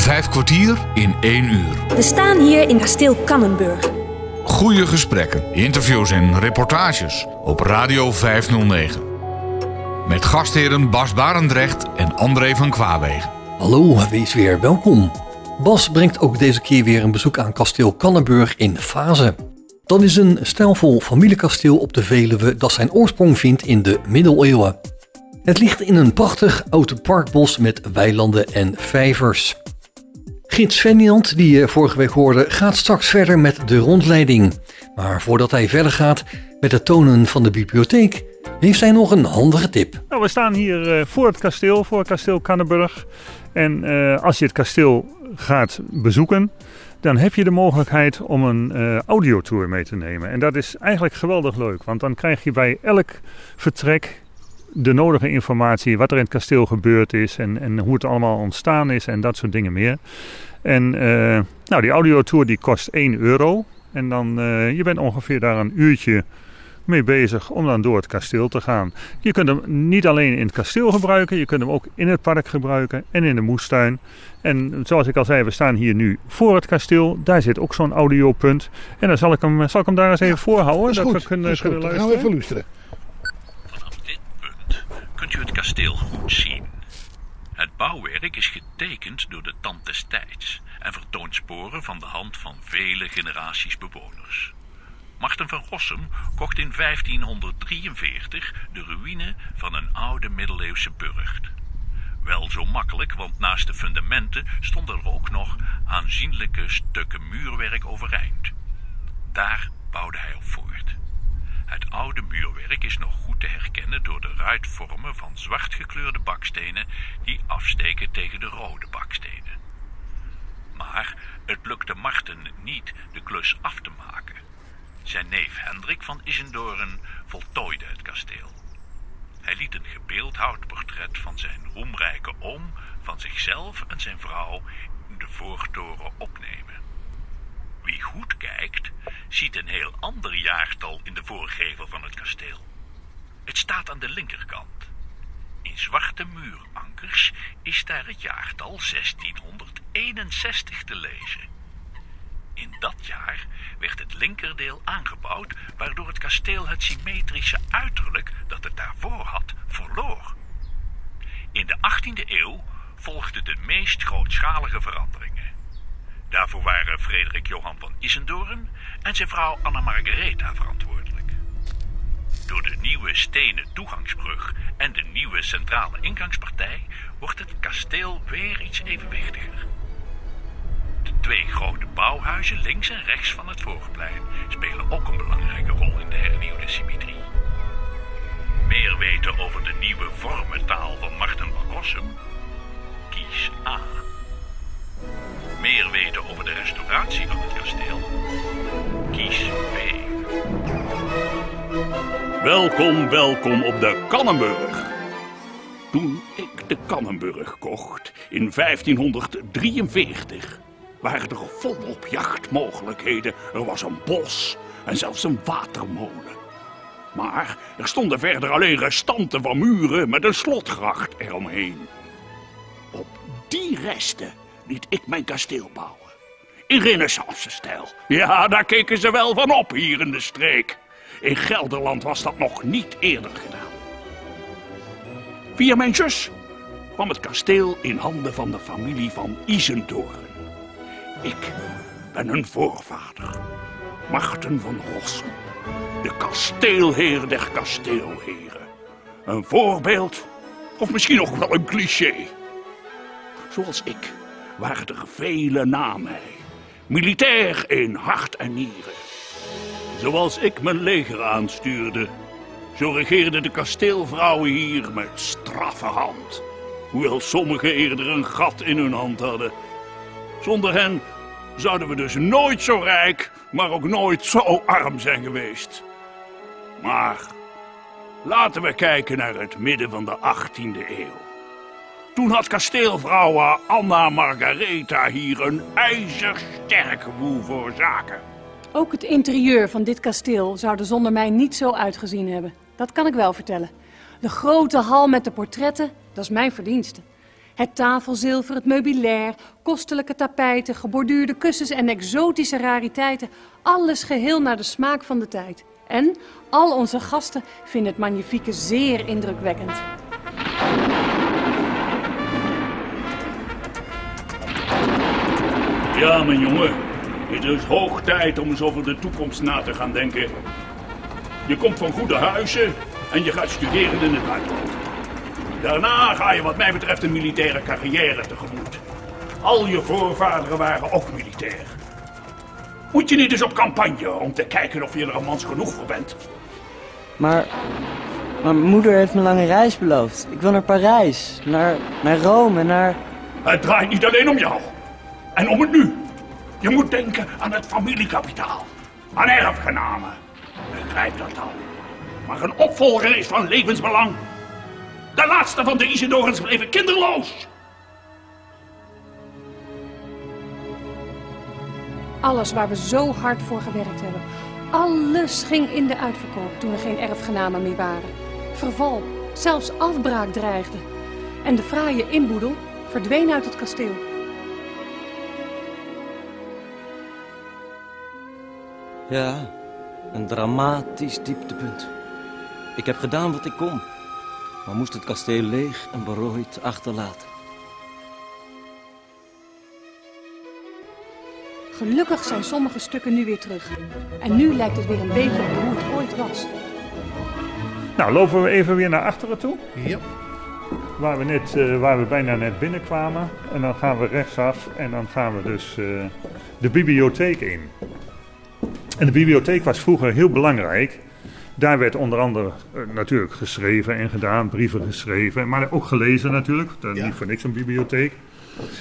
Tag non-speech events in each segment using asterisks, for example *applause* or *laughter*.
Vijf kwartier in één uur. We staan hier in kasteel Kannenburg. Goede gesprekken, interviews en reportages op Radio 509. Met gastheren Bas Barendrecht en André van Kwaabegen. Hallo, wees weer welkom. Bas brengt ook deze keer weer een bezoek aan kasteel Kannenburg in Fase. Dat is een stijlvol familiekasteel op de Veluwe dat zijn oorsprong vindt in de middeleeuwen. Het ligt in een prachtig oud parkbos met weilanden en vijvers. Gids Ferdinand, die je vorige week hoorde, gaat straks verder met de rondleiding. Maar voordat hij verder gaat met het tonen van de bibliotheek, heeft hij nog een handige tip. Nou, we staan hier eh, voor het kasteel, voor kasteel Kannenburg. En eh, als je het kasteel gaat bezoeken, dan heb je de mogelijkheid om een audiotour mee te nemen. En dat is eigenlijk geweldig leuk, want dan krijg je bij elk vertrek de nodige informatie wat er in het kasteel gebeurd is en, en hoe het allemaal ontstaan is en dat soort dingen meer. En uh, nou, die audiotour die kost 1 euro. En dan, uh, je bent ongeveer daar een uurtje mee bezig om dan door het kasteel te gaan. Je kunt hem niet alleen in het kasteel gebruiken, je kunt hem ook in het park gebruiken en in de moestuin. En zoals ik al zei, we staan hier nu voor het kasteel. Daar zit ook zo'n audiopunt. En dan zal ik hem, zal ik hem daar eens even ja, voorhouden, dat, dat we kunnen, dat kunnen luisteren. Dan gaan we even luisteren. Kunt u het kasteel goed zien. Het bouwwerk is getekend door de tand des tijds en vertoont sporen van de hand van vele generaties bewoners. Marten van Rossum kocht in 1543 de ruïne van een oude middeleeuwse burcht. Wel zo makkelijk, want naast de fundamenten stonden er ook nog aanzienlijke stukken muurwerk overeind. Daar bouwde hij op voort. Het oude muurwerk is nog goed te herkennen door de ruitvormen van zwart gekleurde bakstenen die afsteken tegen de rode bakstenen. Maar het lukte Marten niet de klus af te maken. Zijn neef Hendrik van Isendoren voltooide het kasteel. Hij liet een gebeeldhouwd portret van zijn roemrijke oom, van zichzelf en zijn vrouw in de voortoren opnemen. Wie goed kijkt, ziet een heel ander jaartal in de voorgevel van het kasteel. Het staat aan de linkerkant. In zwarte muurankers is daar het jaartal 1661 te lezen. In dat jaar werd het linkerdeel aangebouwd, waardoor het kasteel het symmetrische uiterlijk dat het daarvoor had, verloor. In de 18e eeuw volgden de meest grootschalige veranderingen. Daarvoor waren Frederik Johan van Isendoren en zijn vrouw Anna Margaretha verantwoordelijk. Door de nieuwe stenen toegangsbrug en de nieuwe centrale ingangspartij wordt het kasteel weer iets evenwichtiger. De twee grote bouwhuizen links en rechts van het voorplein spelen ook een belangrijke rol in de hernieuwde symmetrie. Meer weten over de nieuwe vormentaal van Marten van Rossum? Kies A. Meer weten over de restauratie van het kasteel? Kies B. Welkom, welkom op de Kannenburg. Toen ik de Kannenburg kocht in 1543 waren er volop jachtmogelijkheden. Er was een bos en zelfs een watermolen. Maar er stonden verder alleen restanten van muren met een slotgracht eromheen. Op die resten liet ik mijn kasteel bouwen. In renaissance-stijl. Ja, daar keken ze wel van op hier in de streek. In Gelderland was dat nog niet eerder gedaan. Via mijn zus kwam het kasteel in handen van de familie van Isendoren. Ik ben een voorvader, Marten van Rossum, de kasteelheer der kasteelheren. Een voorbeeld, of misschien ook wel een cliché. Zoals ik waren er vele na mij, militair in hart en nieren. Zoals ik mijn leger aanstuurde, zo regeerden de kasteelvrouwen hier met straffe hand. Hoewel sommigen eerder een gat in hun hand hadden. Zonder hen zouden we dus nooit zo rijk, maar ook nooit zo arm zijn geweest. Maar laten we kijken naar het midden van de 18e eeuw. Toen had kasteelvrouwen Anna Margaretha hier een ijzersterk gevoel voor zaken. Ook het interieur van dit kasteel zou er zonder mij niet zo uitgezien hebben. Dat kan ik wel vertellen. De grote hal met de portretten, dat is mijn verdienste. Het tafelzilver, het meubilair, kostelijke tapijten, geborduurde kussens en exotische rariteiten. Alles geheel naar de smaak van de tijd. En al onze gasten vinden het magnifieke zeer indrukwekkend. Ja, mijn jongen. Het is hoog tijd om eens over de toekomst na te gaan denken. Je komt van goede huizen en je gaat studeren in het buitenland. Daarna ga je wat mij betreft een militaire carrière tegemoet. Al je voorvaderen waren ook militair. Moet je niet eens op campagne om te kijken of je er een mans genoeg voor bent? Maar, maar mijn moeder heeft me een lange reis beloofd. Ik wil naar Parijs, naar, naar Rome, naar... Het draait niet alleen om jou. En om het nu. Je moet denken aan het familiekapitaal. Aan erfgenamen. Begrijp dat dan. Maar een opvolger is van levensbelang. De laatste van de Isidorens bleven kinderloos. Alles waar we zo hard voor gewerkt hebben. Alles ging in de uitverkoop toen er geen erfgenamen meer waren. Verval, zelfs afbraak dreigde. En de fraaie inboedel verdween uit het kasteel. Ja, een dramatisch dieptepunt. Ik heb gedaan wat ik kon, maar moest het kasteel leeg en berooid achterlaten. Gelukkig zijn sommige stukken nu weer terug. En nu lijkt het weer een beetje op hoe het ooit was. Nou, lopen we even weer naar achteren toe. Ja. Waar we, net, eh, waar we bijna net binnenkwamen. En dan gaan we rechtsaf en dan gaan we dus eh, de bibliotheek in. En de bibliotheek was vroeger heel belangrijk. Daar werd onder andere eh, natuurlijk geschreven en gedaan, brieven geschreven, maar ook gelezen natuurlijk. Dat Ja. Niet voor niks een bibliotheek.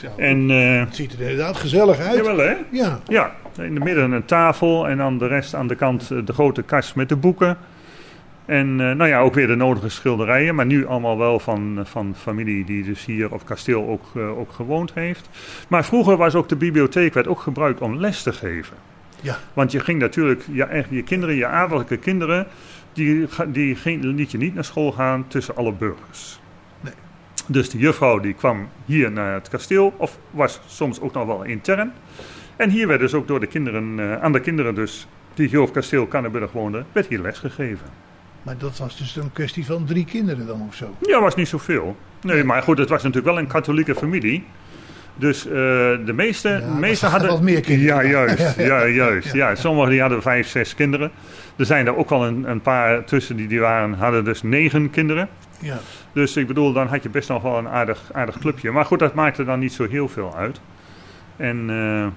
Zo. En eh, Het ziet er inderdaad gezellig uit. jawel hè? Ja. Ja, in de midden een tafel en dan de rest aan de kant eh, de grote kast met de boeken. En nou ja, ook weer de nodige schilderijen, maar nu allemaal wel van, van familie die dus hier op kasteel ook, ook gewoond heeft. Maar vroeger was ook de bibliotheek werd ook gebruikt om les te geven. Ja. Want je ging natuurlijk, je, je kinderen, je adellijke kinderen, die, die ging, liet je niet naar school gaan tussen alle burgers. Nee. Dus de juffrouw die kwam hier naar het kasteel, of was soms ook nog wel intern. En hier werd dus ook door de kinderen, eh, aan de kinderen dus, die hier op kasteel Kannenburg woonden, werd hier les gegeven. Maar dat was dus een kwestie van drie kinderen dan of zo. Ja, was niet zoveel. Nee, maar goed, het was natuurlijk wel een katholieke familie. Dus eh, de meeste, Ja, meeste hadden wat meer kinderen. Ja, juist. *laughs* Ja, juist. Ja, sommigen die hadden vijf, zes kinderen. Er zijn er ook wel een, een paar tussen die, die waren, hadden dus negen kinderen. Ja. Dus ik bedoel, dan had je best nog wel een aardig, aardig clubje. Maar goed, dat maakte dan niet zo heel veel uit. En, eh,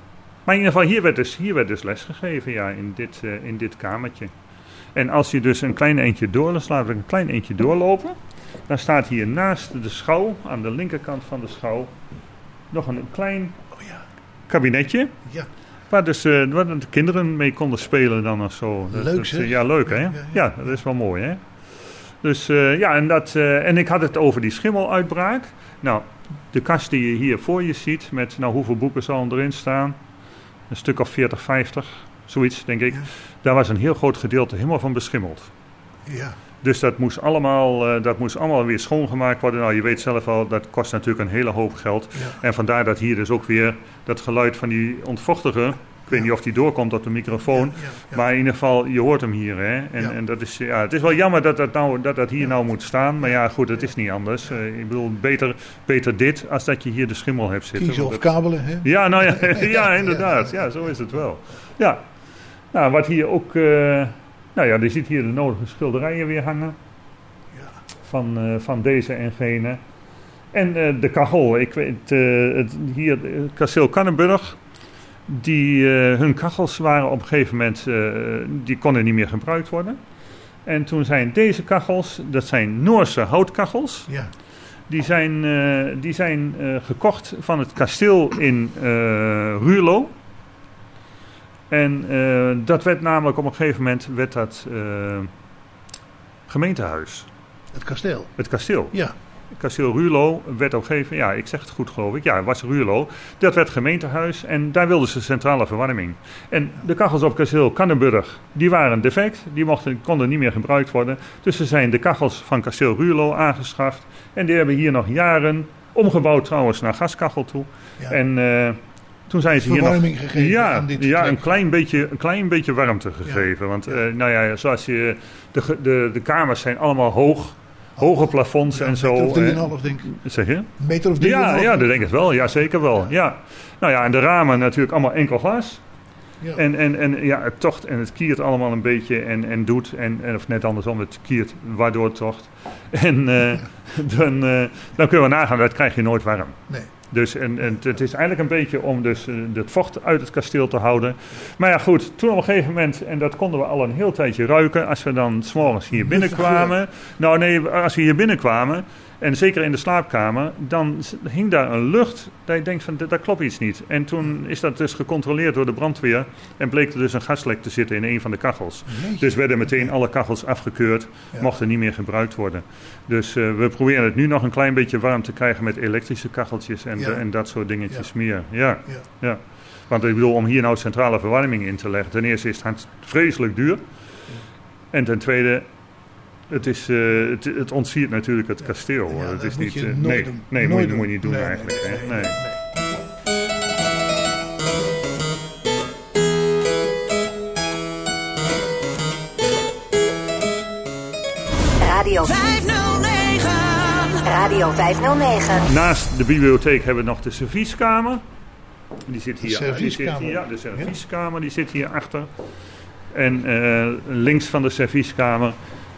maar in ieder geval, hier werd dus, hier werd dus les gegeven, ja, in dit, eh, in dit kamertje. En als je dus een klein eentje door, dus laten we een klein eentje doorlopen. Dan staat hier naast de schouw, aan de linkerkant van de schouw, nog een klein Oh ja. kabinetje. Ja. Waar dus eh, waar de kinderen mee konden spelen dan of zo. Leuk, dat, zeg. Ja, leuk hè? Ja, Ja, ja, ja. dat is wel mooi hè? Dus eh, ja, en, dat, eh, en ik had het over die schimmeluitbraak. Nou, de kast die je hier voor je ziet, met nou, hoeveel boeken zal erin staan? Een stuk of 40, 50, zoiets denk ik. Daar was een heel groot gedeelte helemaal van beschimmeld. Ja. Dus dat moest, allemaal, eh, dat moest allemaal weer schoongemaakt worden. Nou, je weet zelf al, dat kost natuurlijk een hele hoop geld. Ja. En vandaar dat hier dus ook weer dat geluid van die ontvochtiger... Ik weet niet of die doorkomt op de microfoon. Maar in ieder geval, je hoort hem hier. Hè? En, en dat is, ja, het is wel jammer dat dat, nou, dat, dat hier nou moet staan. Maar ja, goed, het is niet anders. Eh, ik bedoel, beter, beter dit als dat je hier de schimmel hebt zitten. Kiezen of kabelen, hè? ja, nou ja, *laughs* *laughs* ja, inderdaad. Ja, zo is het wel. Ja. Nou, wat hier ook... eh, nou ja, je ziet hier de nodige schilderijen weer hangen. Ja. Van, eh, van deze en gene. En eh, de kachel. Ik weet, eh, het, hier, kasteel Kannenburg... Die, hun kachels waren op een gegeven moment... die konden niet meer gebruikt worden. En toen zijn deze kachels... Dat zijn Noorse houtkachels. Ja. Die zijn, die zijn gekocht van het kasteel in Ruurlo. En eh, dat werd namelijk op een gegeven moment werd dat eh, gemeentehuis. Het kasteel. Het kasteel. Ja. Kasteel Ruurlo werd op een gegeven ja, ik zeg het goed geloof ik, ja, was Ruurlo. Dat werd gemeentehuis en daar wilden ze centrale verwarming. En de kachels op kasteel Kannenburg, die waren defect, die mochten, konden niet meer gebruikt worden. Dus er zijn de kachels van kasteel Ruurlo aangeschaft en die hebben hier nog jaren Omgebouwd trouwens naar gaskachel toe. Ja. En eh, toen zijn ze hier nog... Gegeven ja, aan dit ja een, klein beetje, een klein beetje warmte gegeven. Want eh, nou ja, zoals je... De, de, de kamers zijn allemaal hoog. Hoge plafonds Ja, en een zo. meter of hè. drieënhalf, denk ik. Zeg je? Een meter of drie. Ja, ja, dat denk ik wel. Ja, zeker wel. Ja. Nou ja, en de ramen natuurlijk allemaal enkel glas. Ja. En, en, en ja, het tocht en het kiert allemaal een beetje en, en doet. En, en, of net andersom, het kiert waardoor het tocht. *laughs* En eh, dan, eh, dan kunnen we nagaan, dat krijg je nooit warm. Nee. Dus en, en het is eigenlijk een beetje om dus, eh, het vocht uit het kasteel te houden. Maar ja, goed, toen op een gegeven moment, en dat konden we al een heel tijdje ruiken, als we dan s'morgens hier binnenkwamen. Nou nee, als we hier binnenkwamen, en zeker in de slaapkamer, dan hing daar een lucht dat je denkt van, dat, dat klopt iets niet. En toen is dat dus gecontroleerd door de brandweer en bleek er dus een gaslek te zitten in een van de kachels. Jeetje. Dus werden meteen alle kachels afgekeurd, Ja. mochten niet meer gebruikt worden. Dus eh, we proberen het nu nog een klein beetje warm te krijgen met elektrische kacheltjes en, Ja. en dat soort dingetjes Ja. meer. Ja. Ja. Ja. Want ik bedoel, om hier nou centrale verwarming in te leggen, ten eerste is het vreselijk duur. En ten tweede, het, is, eh, het, het ontsiert natuurlijk het kasteel. Ja, het is moet niet, je eh, nooit nee, doen. nee, moet, Nooit je, moet je niet doen Nee, eigenlijk. nee, hè. nee, Nee. nee. Radio 509. Radio 509. Naast de bibliotheek hebben we nog de servieskamer. Die zit De hier. Die zit servieskamer. hier ja, de servieskamer die zit hier achter. En eh, links van de servieskamer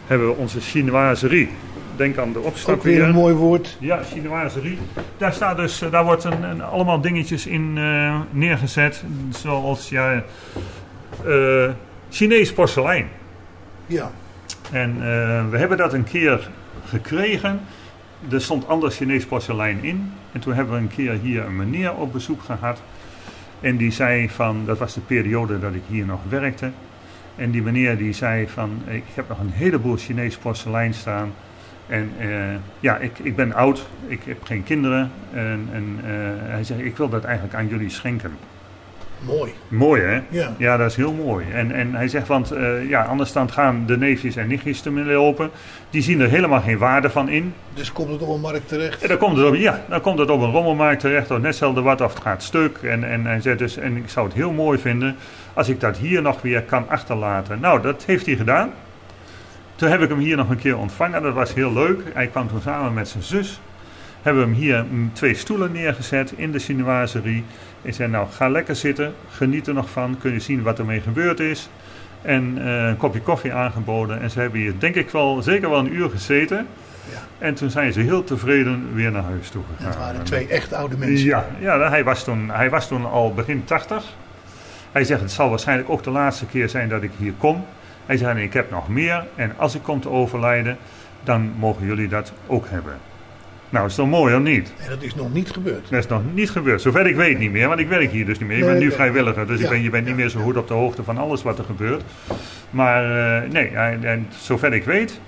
hebben we onze chinoiserie. Denk aan de opstap Ook weer een mooi woord. Ja, chinoiserie. Daar, staat dus, eh, daar wordt een, een- allemaal dingetjes in eh, neergezet. Zoals ja, eh, Chinees porselein. Ja. En we hebben dat een keer gekregen. Er stond anders Chinees porselein in. En toen hebben we een keer hier een meneer op bezoek gehad. En die zei van, dat was de periode dat ik hier nog werkte. En die meneer die zei van, ik heb nog een heleboel Chinees porselein staan. En eh, ja, ik, ik ben oud, ik heb geen kinderen. En, en eh, hij zegt, ik wil dat eigenlijk aan jullie schenken. Mooi. Mooi hè? Ja. Ja, dat is heel mooi. En, en hij zegt, want eh, ja, anders dan gaan de neefjes en nichtjes ermee lopen. Die zien er helemaal geen waarde van in. Dus komt het op een markt terecht. En dan komt het op, ja, dan komt het op een rommelmarkt terecht, of net hetzelfde wat, of het gaat stuk. En, en hij zegt dus, en ik zou het heel mooi vinden als ik dat hier nog weer kan achterlaten. Nou, dat heeft hij gedaan. Toen heb ik hem hier nog een keer ontvangen, dat was heel leuk. Hij kwam toen samen met zijn zus. Hebben we hem hier twee stoelen neergezet in de chinoiserie. Ik zei, nou, ga lekker zitten, geniet er nog van, kun je zien wat ermee gebeurd is. En eh, een kopje koffie aangeboden. En ze hebben hier denk ik wel, zeker wel een uur gezeten. Ja. En toen zijn ze heel tevreden weer naar huis toe En gegaan. het waren twee echt oude mensen. Ja, ja hij, was toen, hij was toen al begin 80. Hij zegt, het zal waarschijnlijk ook de laatste keer zijn dat ik hier kom. Hij zei, ik heb nog meer. En als ik kom te overlijden, dan mogen jullie dat ook hebben. Nou, is toch mooi of niet? En dat is nog niet gebeurd. Dat is nog niet gebeurd. Zover ik weet niet meer, want ik werk hier dus niet meer. Ik ben Nee, nu nee. vrijwilliger, dus Ja, ik ben, je bent niet meer zo goed op de hoogte van alles wat er gebeurt. Maar eh, nee, en zover ik weet,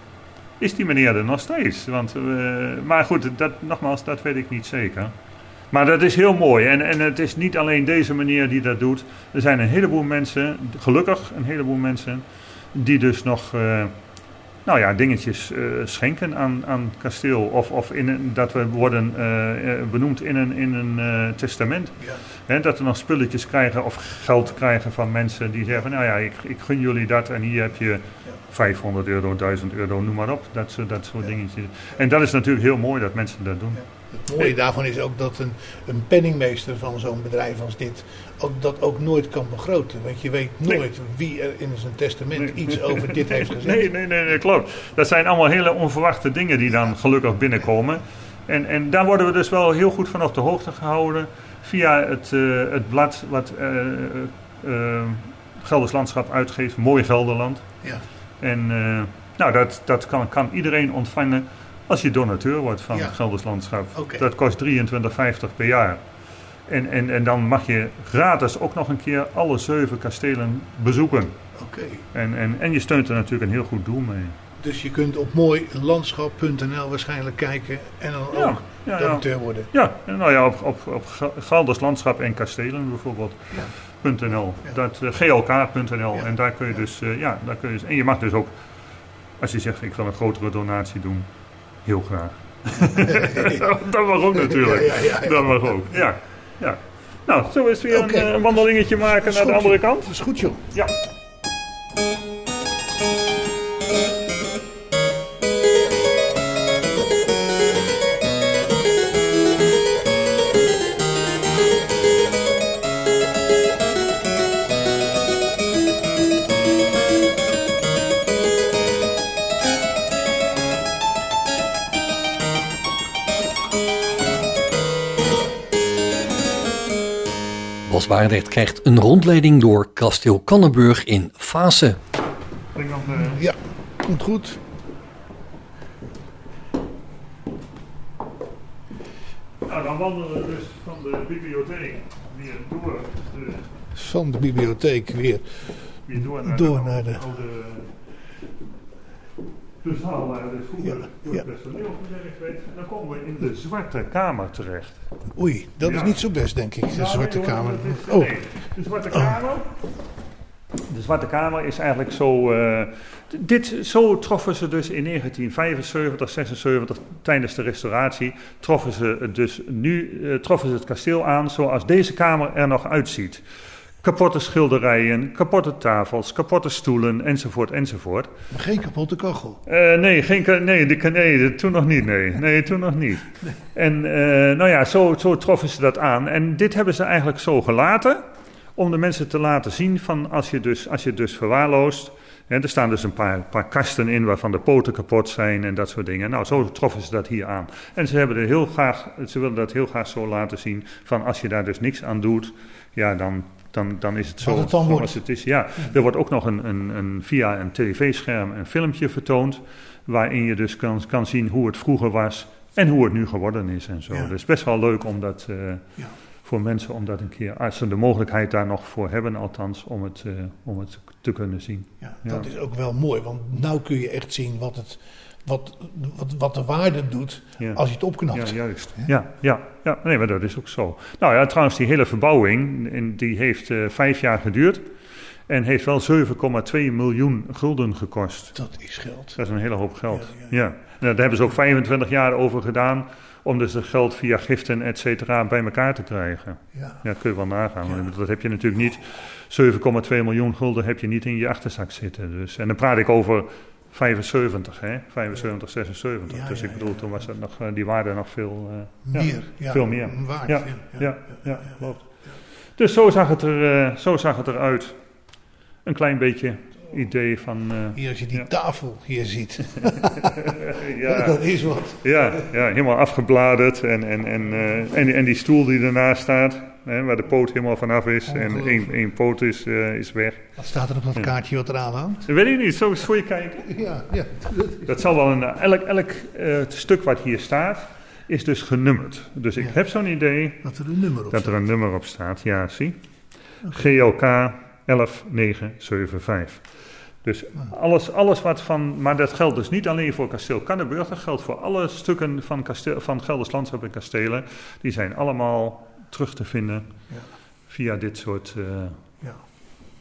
is die meneer er nog steeds. Want, eh, maar goed, dat, nogmaals, dat weet ik niet zeker. Maar dat is heel mooi. En, en het is niet alleen deze meneer die dat doet. Er zijn een heleboel mensen, gelukkig een heleboel mensen, die dus nog eh, nou ja, dingetjes eh, schenken aan, aan kasteel. Of, of in een, dat we worden eh, benoemd in een, in een testament. Ja. Dat we nog spulletjes krijgen of geld krijgen van mensen die zeggen: Nou ja, ik, ik gun jullie dat en hier heb je 500 euro, 1000 euro, noem maar op. Dat, soort- dat soort dingetjes. En dat is natuurlijk heel mooi dat mensen dat doen. Het mooie daarvan is ook dat een, een penningmeester van zo'n bedrijf als dit ook, dat ook nooit kan begroten. Want je weet Nee. nooit wie er in zijn testament Nee. iets over dit heeft gezegd. Nee, nee, nee, nee, klopt. Dat zijn allemaal hele onverwachte dingen die dan gelukkig binnenkomen. En, en daar worden we dus wel heel goed van op de hoogte gehouden via het, eh, het blad wat eh eh, Gelders Landschap uitgeeft, Mooi Gelderland. Ja. En nou, dat, dat kan, kan iedereen ontvangen als je donateur wordt van Ja. Gelders Landschap. Dat kost 23,50 per jaar. En, en, en dan mag je gratis ook nog een keer alle zeven kastelen bezoeken. Oké. En, en, en je steunt er natuurlijk een heel goed doel mee. Dus je kunt op mooilandschap.nl waarschijnlijk kijken en dan Ja, ook ja, ja. donateur worden. Ja, nou ja, op, op, op Galders Landschap en Kastelen bijvoorbeeld. Ja. .nl, Ja. dat, eh, glk.nl. En daar kun je dus, eh, ja, daar kun je, en je mag dus ook, als je zegt ik wil een grotere donatie doen, heel graag. *laughs* dat mag ook natuurlijk. Ja, ja, ja. Dat mag ook, ja. ja. Nou, we eens weer een, eh, wandelingetje maken naar de andere kant? Dat is goed, joh. Ja. Bas Barendrecht krijgt een rondleiding door kasteel Kannenburg in Fase. Eh, Ja, komt goed. nou, dan wandelen we dus van de bibliotheek weer door de Van de bibliotheek weer. Weer door naar Door de, naar de- oude, de zaal waar dus vroeger Ja, door ja. het personeel gewerkt werd. Dan komen we in de Zwarte Kamer terecht. Oei, dat is Ja. niet zo best, denk ik. De Zwarte Kamer. Oh, nee, de Zwarte Kamer. De Zwarte Kamer is eigenlijk zo. eh, dit, zo troffen ze dus in 1975, 76 tijdens de restauratie. Troffen ze het dus nu eh, troffen ze het kasteel aan zoals deze kamer er nog uitziet. Kapotte schilderijen, kapotte tafels, kapotte stoelen, enzovoort, enzovoort. maar geen kapotte kachel. Eh, nee, geen, nee, de, *laughs* nee, toen nog niet. Nee, nee toen nog niet. En eh, nou ja, zo, zo troffen ze dat aan. En dit hebben ze eigenlijk zo gelaten. Om de mensen te laten zien van als je dus, als je dus verwaarloost. Hè, er staan dus een paar, paar kasten in waarvan de poten kapot zijn en dat soort dingen. Nou, zo troffen ze dat hier aan. En ze, hebben er heel graag, ze willen dat heel graag zo laten zien. Van als je daar dus niks aan doet, ja, dan, dan, dan is het zo het dan zoals wordt. het is. Ja, er wordt ook nog een, een, een, via een tv-scherm een filmpje vertoond. Waarin je dus kan, kan zien hoe het vroeger was en hoe het nu geworden is en zo. Ja. Dus best wel leuk om dat, eh, Ja. voor mensen om dat een keer, als ze de mogelijkheid daar nog voor hebben althans, om het, eh, om het te kunnen zien. Ja, Ja. dat is ook wel mooi, want nou kun je echt zien wat, het, wat, wat, wat de waarde doet Ja. als je het opknapt. Ja, juist. Ja, ja, ja, nee, maar dat is ook zo. Nou ja, trouwens, die hele verbouwing, die heeft eh, vijf jaar geduurd. En heeft wel 7,2 miljoen gulden gekost. Dat is geld. Dat is een hele hoop geld. Ja, Ja, En daar hebben ze ook 25 jaar over gedaan. Om dus het geld via giften, et cetera, bij elkaar te krijgen. Ja. Ja, kun je wel nagaan. Want Dat heb je natuurlijk niet. 7,2 miljoen gulden heb je niet in je achterzak zitten. Dus. En dan praat ik over 75, hè? 75, 76. Ja, dus ik bedoel, toen was het nog, eh, die waarde nog veel, eh, Meer, veel meer. waard, Ja, ja, ja, klopt. Dus zo zag het, er, eh, zo zag het eruit. Een klein beetje idee van... Hier als je die Ja. tafel hier ziet. *laughs* ja, dat is wat. Ja, ja, helemaal afgebladerd en, en, en, en, en die stoel die ernaast staat, hè, waar de poot helemaal vanaf is en één, één poot is, eh, is weg. Wat staat er op dat kaartje wat eraan hangt? Dat weet ik niet, zo eens voor je kijken. *laughs* Ja, ja. Dat zal wel een, elk, elk eh, stuk wat hier staat is dus genummerd. Dus ik Ja. heb zo'n idee Dat er een nummer op dat staat. er een nummer op staat, ja, zie. GLK 11975. Dus alles, alles wat van. Maar dat geldt dus niet alleen voor kasteel Kannenburg. Dat geldt voor alle stukken van, kasteel, van Gelders Landschap en Kastelen. Die zijn allemaal terug te vinden Ja. via dit soort eh, Ja.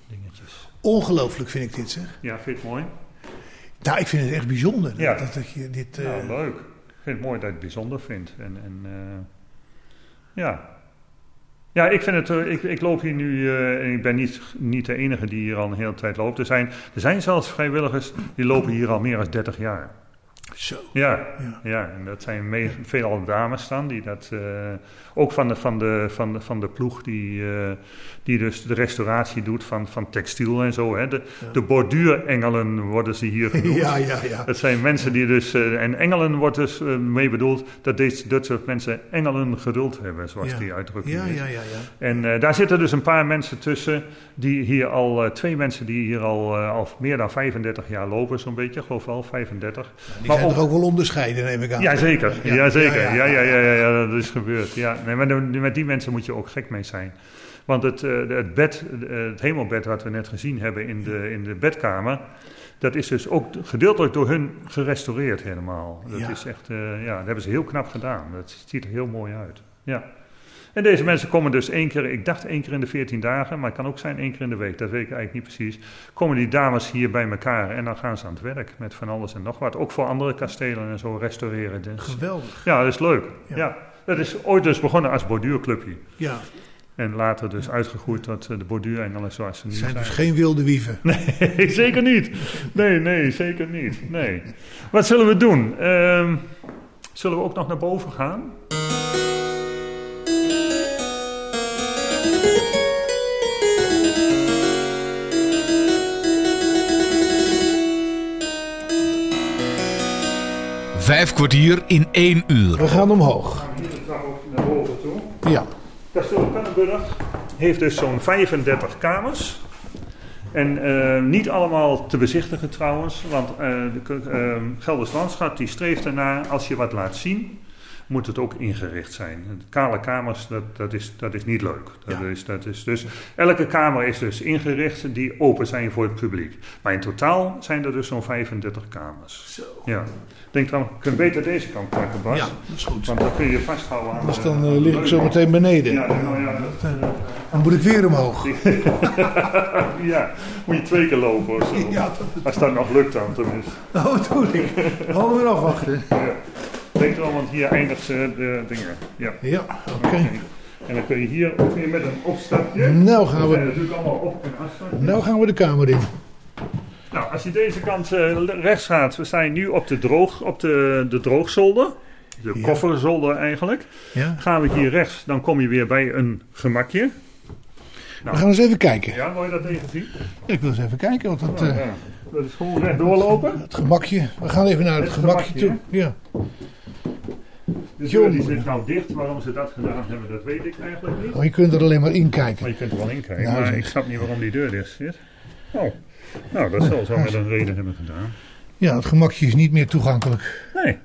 dingetjes. Ongelooflijk vind ik dit zeg. Ja, vind je het mooi? Nou, ik vind het echt bijzonder. Ja. Dat, dat je dit... eh, Nou, leuk. Ik vind het mooi dat je het bijzonder vindt. En, en eh, ja. Ja, ik vind het. ik, ik loop hier nu. en ik ben niet, niet de enige die hier al een hele tijd loopt. Er zijn, er zijn zelfs vrijwilligers die lopen hier al meer dan 30 jaar. Zo. Ja, Ja. ja. en dat zijn me- veelal dames dan, die dat, eh, ook van de, van de, van de, van de ploeg die, eh, die dus de restauratie doet van, van textiel en zo. Hè. De, de borduurengelen worden ze hier *laughs* genoemd. Ja, ja, ja. Dat zijn mensen die dus, eh, en engelen wordt dus mee bedoeld dat deze, dat soort mensen engelen geduld hebben, zoals Ja. die uitdrukking Ja, is. ja, ja, ja. En daar zitten dus een paar mensen tussen, die hier al, twee mensen die hier al, al meer dan 35 jaar lopen, zo'n beetje, ik geloof wel 35. Die Maar zijn ook- toch ook wel onderscheiden, neem ik aan. Jazeker, Ja, zeker. ja, Ja, ja, ja, ja, ja, dat is gebeurd. Ja, nee, maar met die mensen moet je ook gek mee zijn. Want het, eh, het bed, eh, het hemelbed wat we net gezien hebben in de, in de bedkamer, dat is dus ook gedeeltelijk door hun gerestaureerd helemaal. Dat Ja. is echt, eh, ja, dat hebben ze heel knap gedaan. Dat ziet er heel mooi uit. Ja. En deze mensen komen dus één keer, ik dacht één keer in de 14 dagen, maar het kan ook zijn één keer in de week, dat weet ik eigenlijk niet precies. Komen die dames hier bij elkaar en dan gaan ze aan het werk met van alles en nog wat. Ook voor andere kastelen en zo restaureren. Dus, Geweldig. Ja, dat is leuk. Ja. Ja. Dat is ooit dus begonnen als borduurclubje. Ja, En later dus uitgegroeid tot eh, de borduurengelen zoals ze nu het zijn. zijn dus geen wilde wieven. Nee, *laughs* zeker niet. Nee, nee, zeker niet. Nee. Wat zullen we doen? Ehm, zullen we ook nog naar boven gaan? Vijf kwartier in één uur. We gaan omhoog. Hier de trap ook naar boven toe. Ja. Kasteel Pannenburg heeft dus zo'n 35 kamers. En eh, niet allemaal te bezichtigen trouwens, want eh, de eh, Gelders Landschap die streeft ernaar, als je wat laat zien, moet het ook ingericht zijn. Kale kamers, dat, dat, is, dat is niet leuk. Dat is, dat is dus, elke kamer is dus ingericht die open zijn voor het publiek. Maar in totaal zijn er dus zo'n 35 kamers. Zo. Ja. Ik denk dan, we kunnen beter deze kant pakken, Bas. Ja, dat is goed. Want dan kun je vasthouden aan de- dan eh, lig ik zo meteen beneden. Ja, nou ja, dat, Dan moet ik weer omhoog. *laughs* ja, moet je twee keer lopen of zo. Ja, dat- Als dat nog lukt dan tenminste. Oh, doe ik. Gewoon weer afwachten. Ja. Denk erom, want hier eindigt ze de dingen. Ja. Ja, oké. En dan kun je hier ook weer met een opstapje. Nou gaan Dat we- natuurlijk allemaal op- en afstapjes. Nou gaan we de kamer in. Nou, als je deze kant eh, rechts gaat, we zijn nu op de, droog, op de, de droogzolder. De Ja. kofferzolder eigenlijk. Ja. Gaan we hier rechts, dan kom je weer bij een gemakje. We gaan eens even kijken. Ja, wil je dat even zien? Ja, ik wil eens even kijken. Want dat, Nou. Dat is gewoon recht doorlopen. het gemakje. We gaan even naar het, Het gemakje, gemakje, toe. Ja. De deur die zit nou dicht. Waarom ze dat gedaan hebben, dat weet ik eigenlijk niet. Oh, je kunt er alleen maar in Maar kijken. je kunt er wel in kijken. Nou, maar ik snap niet waarom die deur dicht zit. Oh, nou, dat zal zo met een reden hebben gedaan. Ja, het gemakje is niet meer toegankelijk. Nee,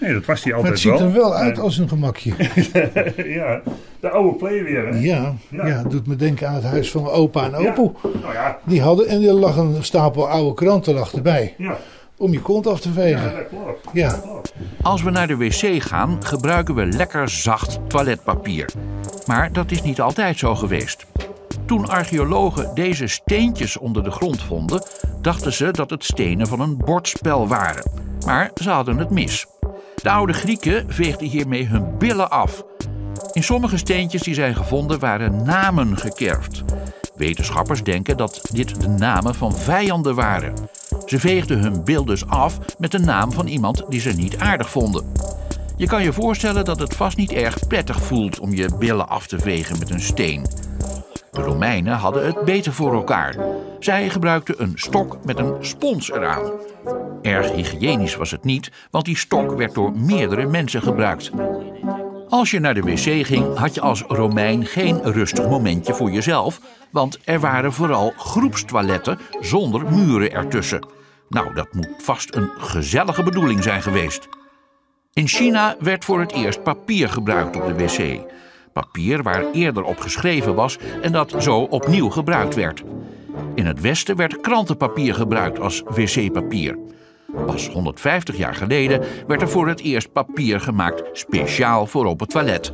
nee dat was die Maar altijd het ziet er wel uit als een gemakje. *laughs* ja, de oude play weer, hè? Ja, Ja. ja. het doet me denken aan het huis van mijn opa en Ja. opoe. Nou ja, Die hadden, en er lag een stapel oude kranten lag erbij. ja, Om je kont af te ja, vegen. dat klopt. Ja. Als we naar de wc gaan, gebruiken we lekker zacht toiletpapier. Maar dat is niet altijd zo geweest. Toen archeologen deze steentjes onder de grond vonden, dachten ze dat het stenen van een bordspel waren. Maar ze hadden het mis. De oude Grieken veegden hiermee hun billen af. In sommige steentjes die zijn gevonden waren namen gekerfd. Wetenschappers denken dat dit de namen van vijanden waren. Ze veegden hun bil dus af met de naam van iemand die ze niet aardig vonden. Je kan je voorstellen dat het vast niet erg prettig voelt om je billen af te vegen met een steen. De Romeinen hadden het beter voor elkaar. Zij gebruikten een stok met een spons eraan. Erg hygiënisch was het niet, want die stok werd door meerdere mensen gebruikt. Als je naar de wc ging, had je als Romein geen rustig momentje voor jezelf, want er waren vooral groepstoiletten zonder muren ertussen. Nou, dat moet vast een gezellige bedoeling zijn geweest. In China werd voor het eerst papier gebruikt op de wc. Papier waar eerder op geschreven was en dat zo opnieuw gebruikt werd. In het Westen werd krantenpapier gebruikt als wc-papier. Pas 150 jaar geleden werd er voor het eerst papier gemaakt speciaal voor op het toilet.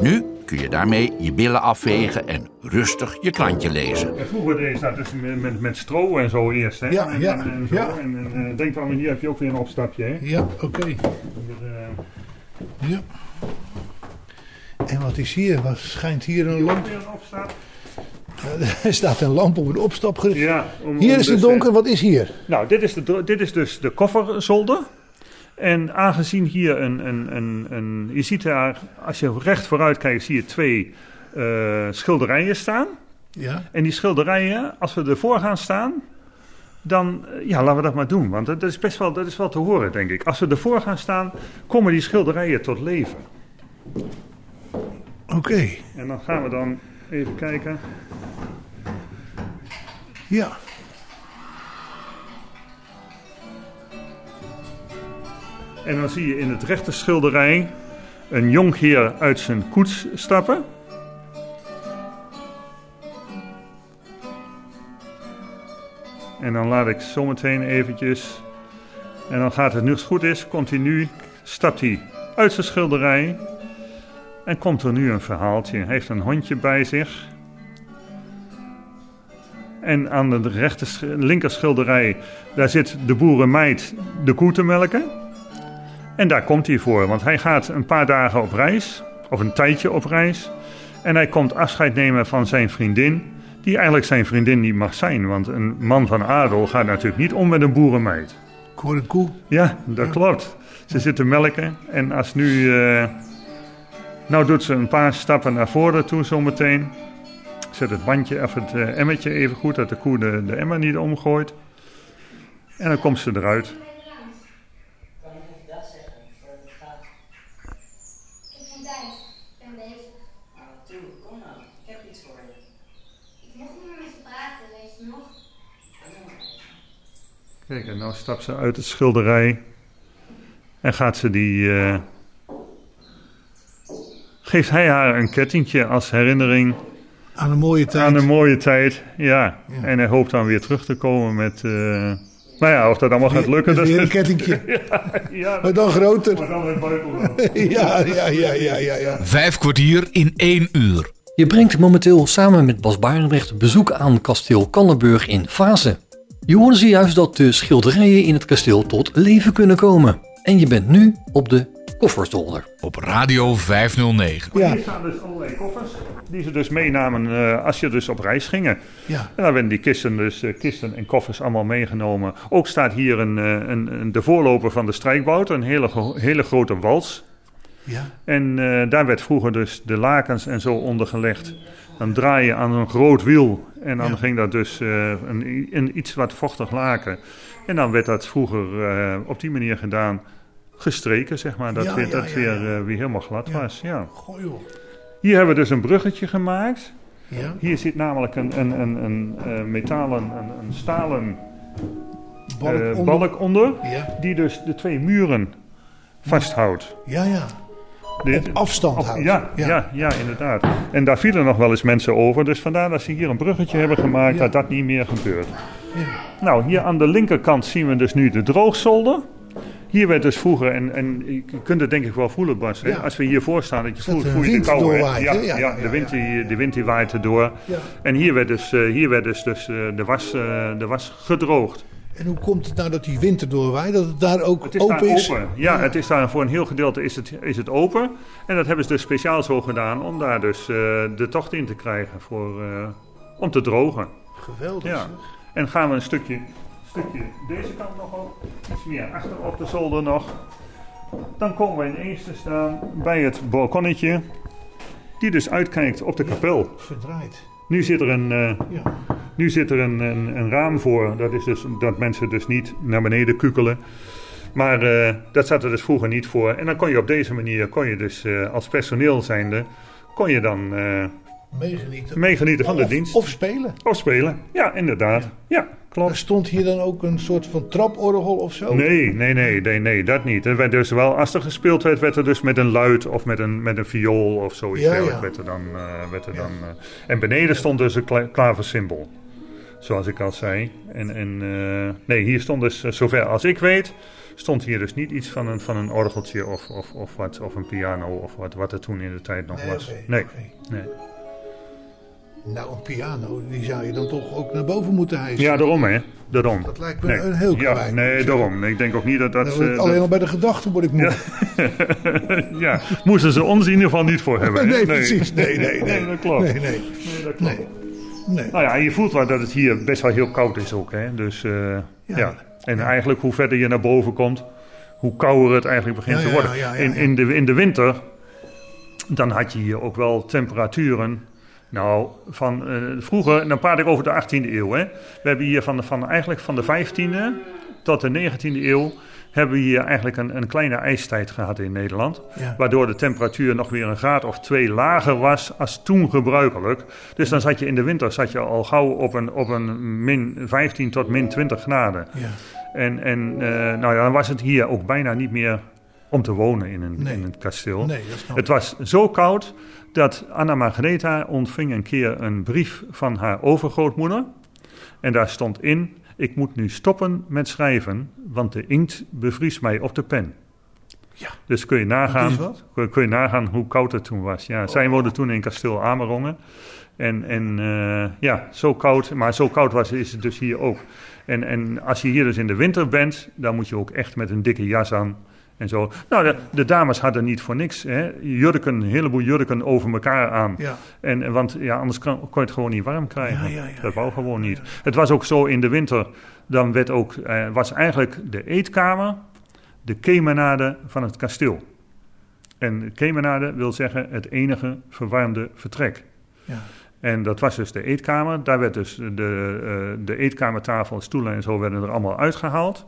Nu kun je daarmee je billen afvegen en rustig je krantje lezen. En vroeger deed dat dus met, met, met stro en zo eerst, hè? Ja, en, ja, en, en zo. ja. En, en eh, denk dan, hier heb je ook weer een opstapje, hè? Ja, oké. Hier, eh, Ja. En wat is hier? Wat schijnt hier een lamp? *laughs* Er staat een lamp op een opstapgericht. Ja, om- Hier om is het dus, eh, donker. Wat is hier? Nou, dit is, de, dit is dus de kofferzolder. En aangezien hier een, een, een, een... Je ziet daar, als je recht vooruit kijkt, zie je twee eh, schilderijen staan. Ja. En die schilderijen, als we ervoor gaan staan, dan eh, ja, laten we dat maar doen. Want dat is best wel, dat is wel te horen, denk ik. Als we ervoor gaan staan, komen die schilderijen tot leven. Oké. En dan gaan we dan even kijken. Ja. En dan zie je in het rechter schilderij een jonkheer uit zijn koets stappen. En dan laat ik zometeen eventjes. En dan gaat het nu goed is, continu stapt hij uit zijn schilderij. En komt er nu een verhaaltje. Hij heeft een hondje bij zich. En aan de rechter, linker schilderij, daar zit de boerenmeid de koe te melken. En daar komt hij voor, want hij gaat een paar dagen op reis, of een tijdje op reis. En hij komt afscheid nemen van zijn vriendin, die eigenlijk zijn vriendin niet mag zijn. Want een man van adel gaat natuurlijk niet om met een boerenmeid. Koe en koe. Ja, dat klopt. Ze zit te melken en als nu... eh, nou doet ze een paar stappen naar voren toe zometeen. Zet het bandje of het eh, emmertje even goed, dat de koe de, de emmer niet omgooit. En dan komt ze eruit. Kijk, en nou stapt ze uit het schilderij. En gaat ze die... eh, geeft hij haar een kettingje als herinnering Aan een mooie tijd. aan een mooie tijd. Ja. En hij hoopt dan weer terug te komen met... eh, nou ja, of dat allemaal gaat lukken. Weer, dat weer een kettingje. *laughs* ja, *laughs* Maar dan groter. Maar dan met *laughs* ja, ja, ja, ja, ja, ja. Vijf kwartier in één uur. Je brengt momenteel samen met Bas Barendrecht bezoek aan kasteel Kannenburg in Fase. Je hoorde zojuist dat de schilderijen in het kasteel tot leven kunnen komen. En je bent nu op de Koffersdolder. Op Radio 509. Ja. Hier staan dus allerlei koffers die ze dus meenamen eh, als je dus op reis gingen. Ja. En dan werden die kisten, dus, eh, kisten en koffers allemaal meegenomen. Ook staat hier een, eh, een, een, de voorloper van de strijkbout, een hele, hele grote wals. Ja. En eh, daar werd vroeger dus de lakens en zo onder gelegd. Dan draai je aan een groot wiel en dan Ja. ging dat dus eh, een, een iets wat vochtig laken. En dan werd dat vroeger eh, op die manier gedaan, gestreken zeg maar, dat, Ja, weer, ja, dat ja, weer, ja. eh, weer helemaal glad Ja. was. Ja. Goh, joh. Hier hebben we dus een bruggetje gemaakt. Ja. Hier zit namelijk een, een, een, een eh, metalen, een, een stalen Balk eh, onder. balk onder, Ja. die dus de twee muren vasthoudt. Ja, ja. Op afstand op- houdt. Ja, ja. Ja, inderdaad. En daar vielen nog wel eens mensen over, dus vandaar dat ze hier een bruggetje hebben gemaakt Ja. dat dat niet meer gebeurt. Ja. Nou, hier aan de linkerkant zien we dus nu de droogzolder. Hier werd dus vroeger, en, en je kunt het denk ik wel voelen Bas, hè? Ja. als we hiervoor staan, dat je voelt, je de wind kou. doorwaait, Ja, ja, de, wind. Die, de wind die waait erdoor. Ja. En hier werd dus, eh, hier werd dus, dus eh, de, was, eh, de was gedroogd. En hoe komt het nou dat die wind erdoor waait? Dat het daar ook Het is open daar is? open. Ja, het is daar voor een heel gedeelte is het, is het open. En dat hebben ze dus speciaal zo gedaan om daar dus de tocht in te krijgen voor, om te drogen. Geweldig. Ja. zeg. En gaan we een stukje, stukje deze kant nog op, iets meer achter op de zolder nog. Dan komen we ineens te staan bij het balkonnetje, die dus uitkijkt op de kapel. Verdraaid. Nu zit er een, eh, Ja. nu zit er een, een, een raam voor. Dat is dus dat mensen dus niet naar beneden kukelen. Maar eh, dat zat er dus vroeger niet voor. En dan kon je op deze manier, kon je dus eh, als personeel zijnde, kon je dan Meegenieten. meegenieten van de dienst. Of spelen. Of spelen. Ja, inderdaad. Ja, Er klopt. stond hier dan ook een soort van traporgel of zo? Nee, nee, nee, nee, nee, dat niet. Er werd dus wel, als er gespeeld werd, werd er dus met een luid of met een, met een viool of zoiets. Ja, ja. Werd er dan, eh, werd er dan, eh, en beneden stond dus een kla- klaversymbol. Zoals ik al zei. En, en eh, nee, hier stond dus, zover als ik weet, stond hier dus niet iets van een, van een orgeltje of, of, of, wat, of een piano of wat, wat er toen in de tijd nog Nee, was. nee, nee. Nou, een piano, die zou je dan toch ook naar boven moeten hijsen. Ja, daarom hè. Daarom. Dat lijkt me nee. een heel ja, klein. Nee, daarom. Ik denk ook niet dat dat... Ik eh, alleen dat- al bij de gedachte word ik moe. ja, *laughs* moesten ze ons in ieder geval niet voor hebben. hè? *laughs* Nee, precies. Nee, nee, nee. dat klopt. Nee, nee. Nee, dat klopt. Nee. Nee. Nou ja, je voelt wel dat het hier best wel heel koud is ook. Hè? Dus eh, ja. En eigenlijk hoe verder je naar boven komt, hoe kouder het eigenlijk begint Ja, te ja, worden. ja, ja, in, ja. in, de, in de winter, dan had je hier ook wel temperaturen. Nou, van eh, vroeger, dan praat ik over de 18e eeuw. Hè? We hebben hier van, de- van, eigenlijk van de 15e tot de 19e eeuw hebben we hier eigenlijk een, een kleine ijstijd gehad in Nederland. Ja. Waardoor de temperatuur nog weer een graad of twee lager was als toen gebruikelijk. Dus dan zat je in de winter zat je al gauw op een, op een min 15 tot min 20 graden. Ja. En, en eh, nou ja, dan was het hier ook bijna niet meer om te wonen in een, Nee. in een kasteel. Nee, het was zo koud dat Anna Margaretha ontving een keer een brief van haar overgrootmoeder. En daar stond in, ik moet nu stoppen met schrijven, want de inkt bevriest mij op de pen. Ja. Dus kun je, nagaan, kun, je nagaan hoe koud het toen was. Ja, zij woonden toen in kasteel Amerongen. En, en eh, ja, zo koud, maar zo koud was, is het dus hier ook. En, en als je hier dus in de winter bent, dan moet je ook echt met een dikke jas aan. En zo. Nou, de, de dames hadden niet voor niks. Hè. Jurken, een heleboel jurken over elkaar aan. Ja. En, en want ja, anders kon, kon je het gewoon niet warm krijgen. Ja, ja, ja, dat wou gewoon niet. Het was ook zo in de winter. Dan werd ook, eh, was eigenlijk de eetkamer de kemenade van het kasteel. En kemenade wil zeggen het enige verwarmde vertrek. Ja. En dat was dus de eetkamer. Daar werd dus de, eh, de eetkamertafel, stoelen en zo werden er allemaal uitgehaald.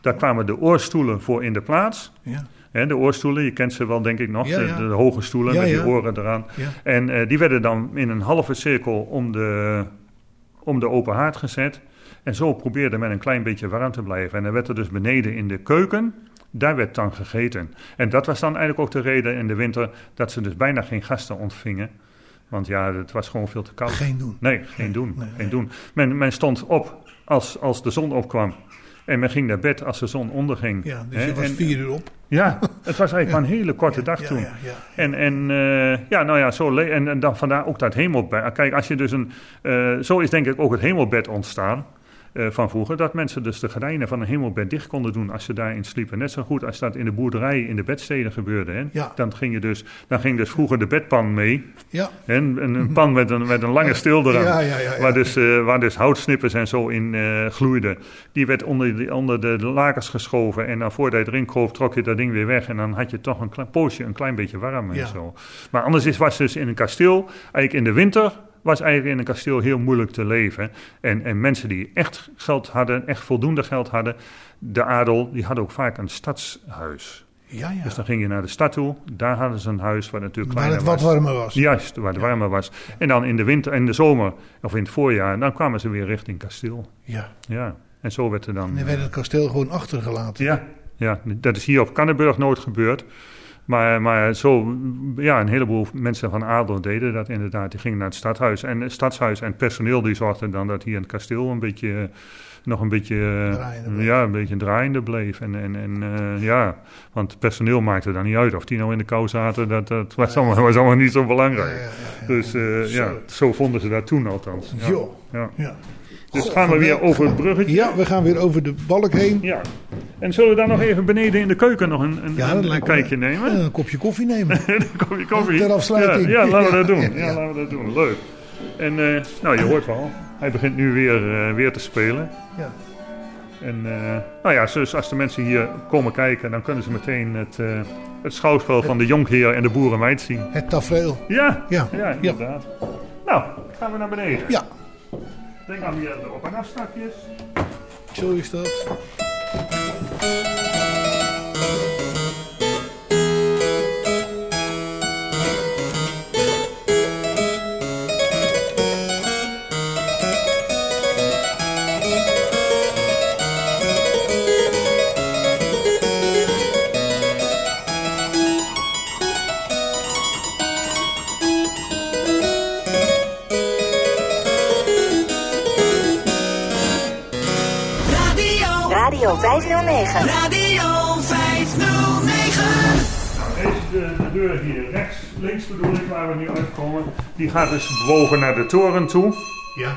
Daar kwamen de oorstoelen voor in de plaats. Ja. De oorstoelen, je kent ze wel denk ik nog, Ja, de, ja. de hoge stoelen Ja, met die oren eraan. En eh, die werden dan in een halve cirkel om de, om de open haard gezet. En zo probeerde men een klein beetje warm te blijven. En dan werd er dus beneden in de keuken, daar werd dan gegeten. En dat was dan eigenlijk ook de reden in de winter dat ze dus bijna geen gasten ontvingen. Want ja, het was gewoon veel te koud. Geen doen. Nee, geen doen. nee, geen nee. doen. Men, men stond op als, als de zon opkwam. En men ging naar bed als de zon onderging. Ja, dus je was en- vier uur op. ja, het was eigenlijk maar een hele *laughs* korte dag toen. ja. En, en eh, ja, nou ja, zo en, en dan vandaar ook dat hemelbed. Kijk, als je dus een. eh, zo is denk ik ook het hemelbed ontstaan. Eh, van vroeger, dat mensen dus de gordijnen van een hemelbed dicht konden doen als ze daarin sliepen. Net zo goed als dat in de boerderij in de bedsteden gebeurde. Hè? Ja. Dan, ging je dus, dan ging dus vroeger de bedpan mee. Ja. Hè? En een pan met een, met een lange *laughs* stil eraan. Ja, ja, ja, ja. Waar, dus, eh, waar dus houtsnippers en zo in eh, gloeiden. Die werd onder, de- onder de lakens geschoven. En dan voordat je erin kroop, trok je dat ding weer weg. En dan had je toch een klein poosje een klein beetje warm en zo. Maar anders is, was dus in een kasteel, eigenlijk in de winter... was eigenlijk in een kasteel heel moeilijk te leven. En, en mensen die echt geld hadden, echt voldoende geld hadden... de adel, die hadden ook vaak een stadshuis. Ja, ja. Dus dan ging je naar de stad toe. Daar hadden ze een huis waar natuurlijk Waar kleiner het wat warmer was. Juist, waar het warmer was. En dan in de winter en de zomer, of in het voorjaar, dan kwamen ze weer richting kasteel. Ja. Ja, en zo werd er dan... En dan werd het kasteel gewoon achtergelaten. Ja, ja, dat is hier op Canneburg nooit gebeurd. Maar, maar zo, ja, een heleboel mensen van adel deden dat inderdaad. Die gingen naar het stadhuis. En het stadshuis en personeel die zorgden dan dat hier in het kasteel een beetje, nog een beetje, ja, een beetje draaiende bleef. En, en, en eh, ja, want het personeel maakte dan niet uit of die nou in de kou zaten. Dat, dat was, allemaal, was allemaal niet zo belangrijk. Dus eh, ja, zo vonden ze dat toen althans. Ja. Dus Goh, gaan we weer over het bruggetje. Ja, we gaan weer over de balk heen. Ja. En zullen we dan nog even beneden in de keuken nog een, een, Ja, een, me- kijkje nemen? En een kopje koffie nemen. *laughs* een kopje koffie. Ter afsluiting. Ja, ja, laten we dat doen. ja, laten we dat doen. Leuk. En eh, nou, je hoort wel. Hij begint nu weer, eh, weer te spelen. Ja. En eh, nou ja, dus als de mensen hier komen kijken, dan kunnen ze meteen het, het schouwspel van de jonkheer en de boerenmeid zien. Het tafereel. Ja, Ja. ja, inderdaad. Nou, gaan we naar beneden. Ja. Denk aan weer de op- en afstapjes. Zo is dat. Radio. Radio 509. Radio 509. Deze de, de deur hier rechts, links bedoel ik, waar we nu uitkomen, die gaat dus boven naar de toren toe. Ja.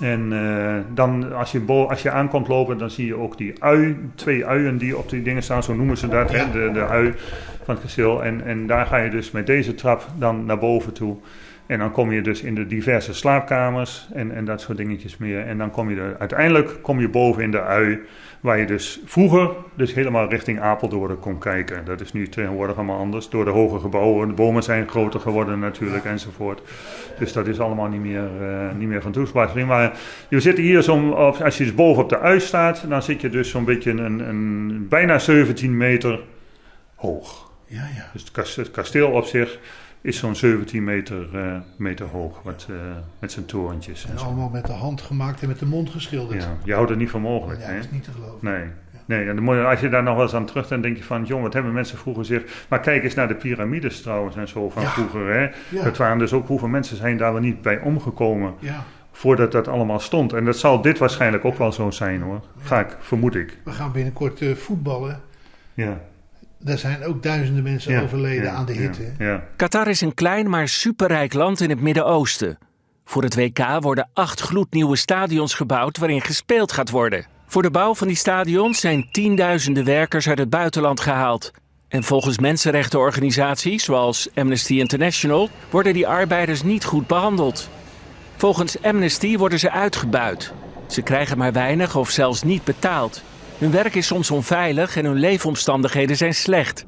En eh, dan als je, bo- als je aankomt lopen, dan zie je ook die ui, twee uien die op die dingen staan, zo noemen ze dat, hè, de, de ui van het kasteel. En, en daar ga je dus met deze trap dan naar boven toe. En dan kom je dus in de diverse slaapkamers en, en dat soort dingetjes meer. En dan kom je er, uiteindelijk kom je boven in de ui, waar je dus vroeger dus helemaal richting Apeldoorn kon kijken. Dat is nu tegenwoordig allemaal anders, door de hoge gebouwen. De bomen zijn groter geworden natuurlijk enzovoort. Dus dat is allemaal niet meer, eh, niet meer van toepassing. Maar je zit hier zo, op, als je dus boven op de ui staat, dan zit je dus zo'n beetje een, een, bijna 17 meter hoog. Ja, ja. Dus het kasteel op zich is zo'n 17 meter, eh, meter hoog met, eh, met zijn torentjes. En allemaal met de hand gemaakt en met de mond geschilderd. Ja, je houdt er niet van mogelijk. Ja, dat is niet te geloven. Nee. Nee, en dan je- als je daar nog wel eens aan terug dan denk je van, jong, wat hebben mensen vroeger gezegd. Maar kijk eens naar de piramides trouwens en zo van Ja. vroeger. Hè? Dat waren dus ook hoeveel mensen zijn daar wel niet bij omgekomen Ja. voordat dat allemaal stond. En dat zal dit waarschijnlijk ook wel zo zijn hoor. Ga ik, vermoed ik. We gaan binnenkort eh, voetballen. Ja. Daar zijn ook duizenden mensen Ja, overleden ja, aan de hitte. Ja. Qatar is een klein maar superrijk land in het Midden-Oosten. Voor het WK worden acht gloednieuwe stadions gebouwd waarin gespeeld gaat worden. Voor de bouw van die stadions zijn tienduizenden werkers uit het buitenland gehaald. En volgens mensenrechtenorganisaties zoals Amnesty International worden die arbeiders niet goed behandeld. Volgens Amnesty worden ze uitgebuit. Ze krijgen maar weinig of zelfs niet betaald. Hun werk is soms onveilig en hun leefomstandigheden zijn slecht.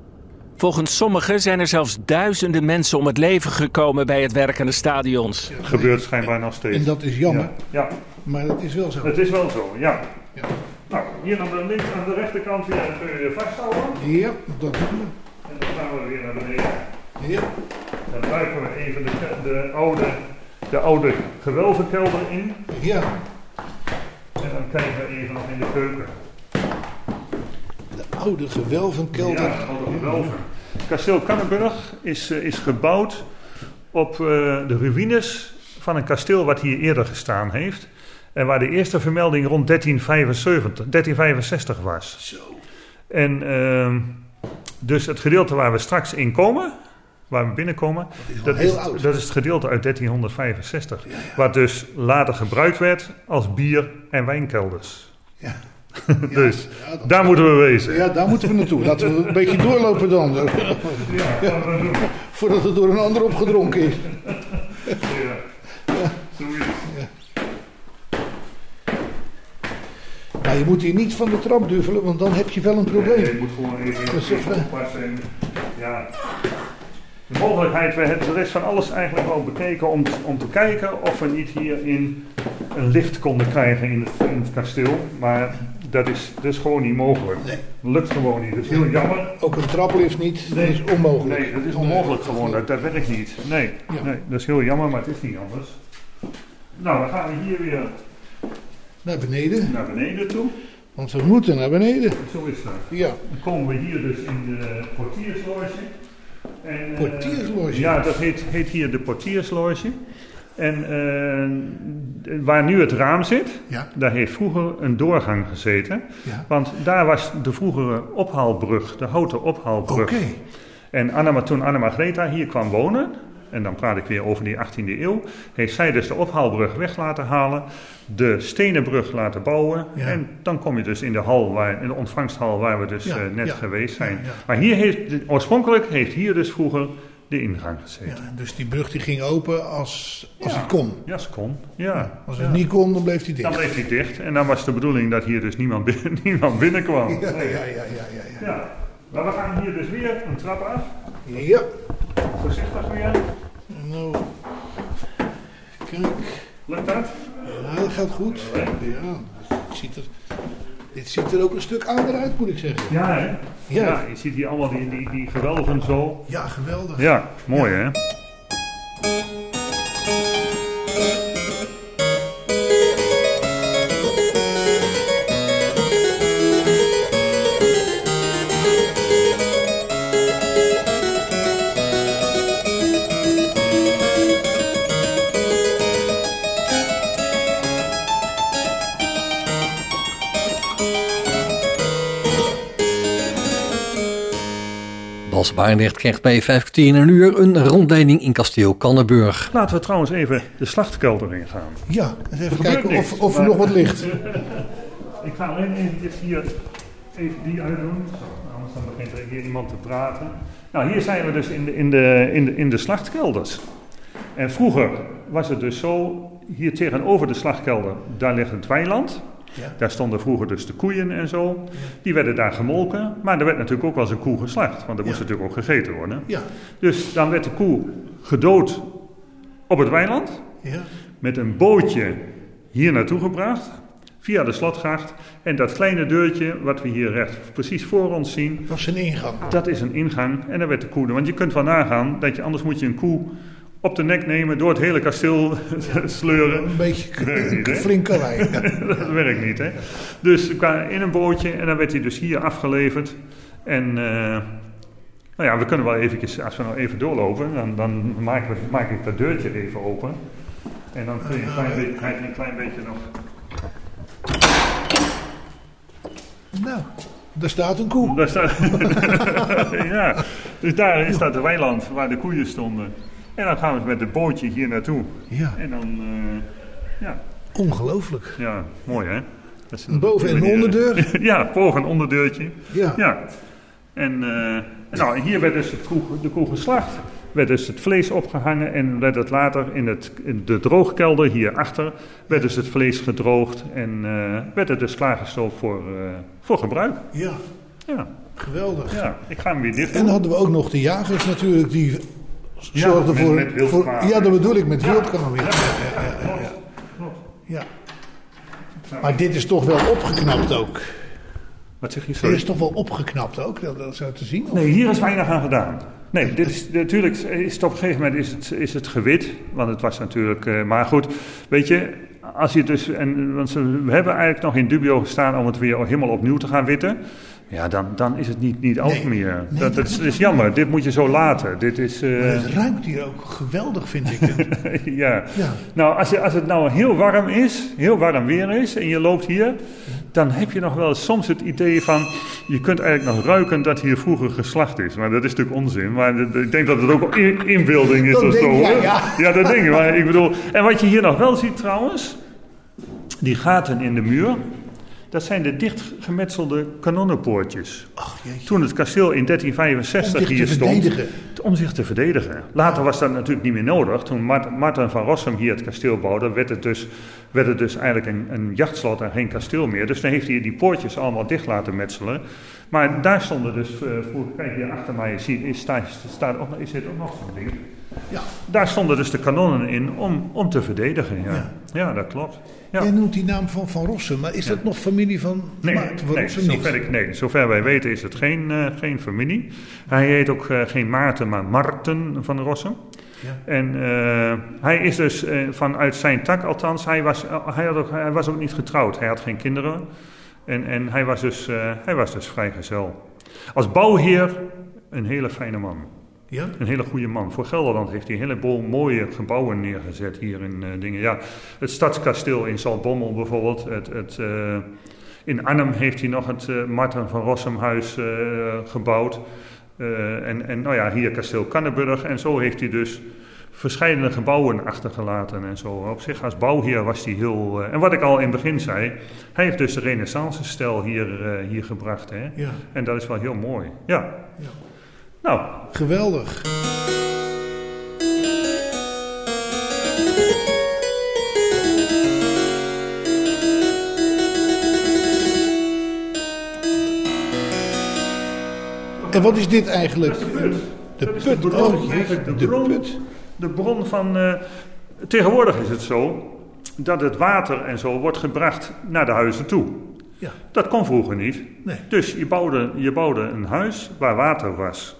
Volgens sommigen zijn er zelfs duizenden mensen om het leven gekomen bij het werk aan de stadions. Gebeurt schijnbaar nog steeds. En dat is jammer. Ja. ja. Maar dat is wel zo. Het is wel zo, ja. Nou, hier aan de, links, aan de rechterkant weer kun je vasthouden. Ja, dat doen we. En dan gaan we weer naar beneden. Ja. Dan duiken we even de, de, oude, de oude gewelvenkelder in. Ja. En dan kijken we even nog in de keuken. De oude gewelvenkelder. Ja, oude gewelven. Kasteel Kannenburg is, eh, is gebouwd op eh, de ruïnes van een kasteel wat hier eerder gestaan heeft. En waar de eerste vermelding rond 1375, 1365 was. Zo. En ehm, dus het gedeelte waar we straks in komen, waar we binnenkomen, dat is, dat is het gedeelte uit 1365. Wat dus later gebruikt werd als bier- en wijnkelders. Ja. *laughs* dus daar moeten we wezen. Ja, daar moeten we naartoe. Laten we een beetje doorlopen dan. Ja, *laughs* Voordat het door een ander opgedronken is. Ja, zoiets. Maar je moet hier niet van de trap duffelen, want dan heb je wel een probleem. Nee, je moet gewoon even, oppassen. En, ja. De mogelijkheid, we hebben de rest van alles eigenlijk al bekeken om, om te kijken of we niet hierin een lift konden krijgen in het, in het kasteel. Maar dat is, dat is gewoon niet mogelijk. Nee. Dat lukt gewoon niet. Dat is heel jammer. Ook een traplift niet, dat is onmogelijk. Nee, dat is onmogelijk gewoon. Dat, dat werkt niet. Nee, Ja. nee, dat is heel jammer, maar het is niet anders. Nou, dan gaan we hier weer Naar beneden, naar beneden toe. want we moeten naar beneden. Zo is dat. Ja, Dan komen we hier dus in de portiersloge. En, eh, Portiersloge? ja, dat heet, heet hier de portiersloge. En eh, waar nu het raam zit, Ja. daar heeft vroeger een doorgang gezeten. Ja. Want daar was de vroegere ophaalbrug, de houten ophaalbrug. oké. En Anna, toen Anna Margreta hier kwam wonen, en dan praat ik weer over die 18e eeuw, heeft zij dus de ophaalbrug weg laten halen, de stenen brug laten bouwen. Ja. En dan kom je dus in de hal, waar, in de ontvangsthal waar we dus Ja, eh, net ja, geweest zijn. Maar hier heeft, oorspronkelijk heeft hier dus vroeger de ingang gezeten. Ja, dus die brug die ging open als, als Ja. het kon. Ja, ze kon. Ja. Als het niet kon, dan bleef hij Dan dicht. bleef hij dicht. En dan was de bedoeling dat hier dus niemand, binnen, *laughs* niemand binnenkwam. Ja, ja, ja, ja, ja. Maar we gaan hier dus weer een trap af. Ja, Voorzichtig weer. nou. Kijk. Lukt dat? Ja, dat gaat goed. Ja, het ziet er, dit ziet er ook een stuk ouder uit, moet ik zeggen. Ja, hè? Ja. Ja, je ziet hier allemaal die, die, die gewelven zo. Ja, geweldig. Ja, mooi hè? Barendrecht krijgt bij 5 kwartier in een uur een rondleiding in kasteel Kannenburg. Laten we trouwens even de slachtkelder ingaan. Ja, eens even kijken of, niks, of er nog wat ligt. *laughs* Ik ga alleen eventjes hier even die uitdoen. Zo, anders dan begint er hier iemand te praten. Nou, hier zijn we dus in de, in de, in de, in de slachtkelders. En vroeger was het dus zo, hier tegenover de slachtkelder, daar ligt het weiland. Ja. Daar stonden vroeger dus de koeien en zo. Die werden daar gemolken. Maar er werd natuurlijk ook wel eens een koe geslacht. Want er moest natuurlijk ook gegeten worden. Ja, Dus dan werd de koe gedood op het weiland. ja. Met een bootje hier naartoe gebracht. Via de slotgracht. En dat kleine deurtje wat we hier recht precies voor ons zien. Dat was een ingang. Dat is een ingang. En daar werd de koe. Want je kunt wel nagaan dat je anders moet je een koe op de nek nemen. Door het hele kasteel *laughs* sleuren. Een beetje niet, flinke lijn. *laughs* dat werkt niet, hè? Dus in een bootje en dan werd hij dus hier afgeleverd. En eh, nou ja, we kunnen wel eventjes, als we nou even doorlopen, dan, dan maak, ik, maak ik dat deurtje even open. En dan kun je een klein beetje, krijg je een klein beetje nog. Nou, Daar staat een koe. Daar staat, *laughs* ja, dus daar is dat de weiland waar de koeien stonden. En dan gaan we met het bootje hier naartoe. Ja. En dan, eh, ja, Ongelooflijk. ja, mooi hè? Dat is Een boven- en onderdeur? *laughs* ja, boven- en onderdeurtje. Ja. ja. En eh, nou, hier werd dus het koe, de koe geslacht. Werd dus het vlees opgehangen en werd het later in, het, in de droogkelder hierachter... werd dus het vlees gedroogd en eh, werd het dus klaargestookt voor, voor gebruik. Ja, Ja, geweldig. ja, ik ga hem weer dicht En dan hadden we ook nog de jagers natuurlijk, die Ja, zorgden met- voor, met wildkwaal. voor... Ja, dat bedoel ik, met. Ja, ja, ja, ja, ja. ja. Maar dit is toch wel opgeknapt ook. Wat zeg je, Dit sorry? is toch wel opgeknapt ook, dat, dat zo te zien? of? Nee, hier is weinig aan gedaan. Nee, dit is, natuurlijk is het op een gegeven moment is het, is het gewit. Want het was natuurlijk... eh, maar goed, weet je... Als je dus, en, want ze- we hebben eigenlijk nog in dubio gestaan om het weer helemaal opnieuw te gaan witten. Ja, dan, dan is het niet, niet Nee, meer. nee, dat, is, jammer. Dit moet je zo laten. Dit is... eh, Maar het ruikt hier ook geweldig, vind ik. *laughs* ja. Ja. Nou, als, je, als het nou heel warm is, heel warm weer is en je loopt hier, dan heb je nog wel soms het idee van, je kunt eigenlijk nog ruiken dat hier vroeger geslacht is. Maar dat is natuurlijk onzin. Maar ik denk dat het ook in- inbeelding is of zo. ja. ja, dat denk ik. Maar ik bedoel, en wat je hier nog wel ziet trouwens, die gaten in de muur. Dat zijn de dichtgemetselde kanonnenpoortjes. Toen het kasteel in 1365 Om zich hier te stond, verdedigen. om zich te verdedigen. Later was dat natuurlijk niet meer nodig. Toen Mart- Marten van Rossum hier het kasteel bouwde, werd het dus, werd het dus eigenlijk een, een jachtslot en geen kasteel meer. Dus dan heeft hij die poortjes allemaal dicht laten metselen. Maar daar stonden dus, eh vroeger, kijk hier achter mij, zie, is, staat, staat ook, nog- is dit ook nog zo'n ding. Ja. Daar stonden dus de kanonnen in om, om te verdedigen. Ja, ja. dat klopt. Ja. Jij noemt die naam van Van Rossum, maar is dat nog familie van Nee, Maarten van nee, Rossum zover, ik, nee, zover wij weten is het geen, eh, geen familie. Hij heet ook eh, geen Maarten, maar Marten van Rossum. Ja. En eh, hij is dus vanuit zijn tak, althans, hij was, hij, had ook, hij was ook niet getrouwd. Hij had geen kinderen. En, en hij, was dus, hij was dus vrijgezel. Als bouwheer een hele fijne man. Ja? Een hele goede man. Voor Gelderland heeft hij een heleboel mooie gebouwen neergezet hier in eh, dingen. Ja, het stadskasteel in Zaltbommel bijvoorbeeld. Het, het, eh, in Arnhem heeft hij nog het eh, Marten van Rossumhuis gebouwd. En, en nou ja, hier kasteel Canneburg. En zo heeft hij dus verschillende gebouwen achtergelaten en zo. Op zich als bouwheer was hij heel... en wat ik al in het begin zei, hij heeft dus de renaissance-stijl hier, hier gebracht. Hè? Ja. En dat is wel heel mooi. Ja. Ja. Nou, Geweldig. En wat is dit eigenlijk? De Dat is de put. bron, Oh, eigenlijk de de bron, put. de bron van... eh, tegenwoordig is het zo dat het water en zo wordt gebracht naar de huizen toe. Ja. Dat kon vroeger niet. Nee. Dus je bouwde, je bouwde een huis waar water was.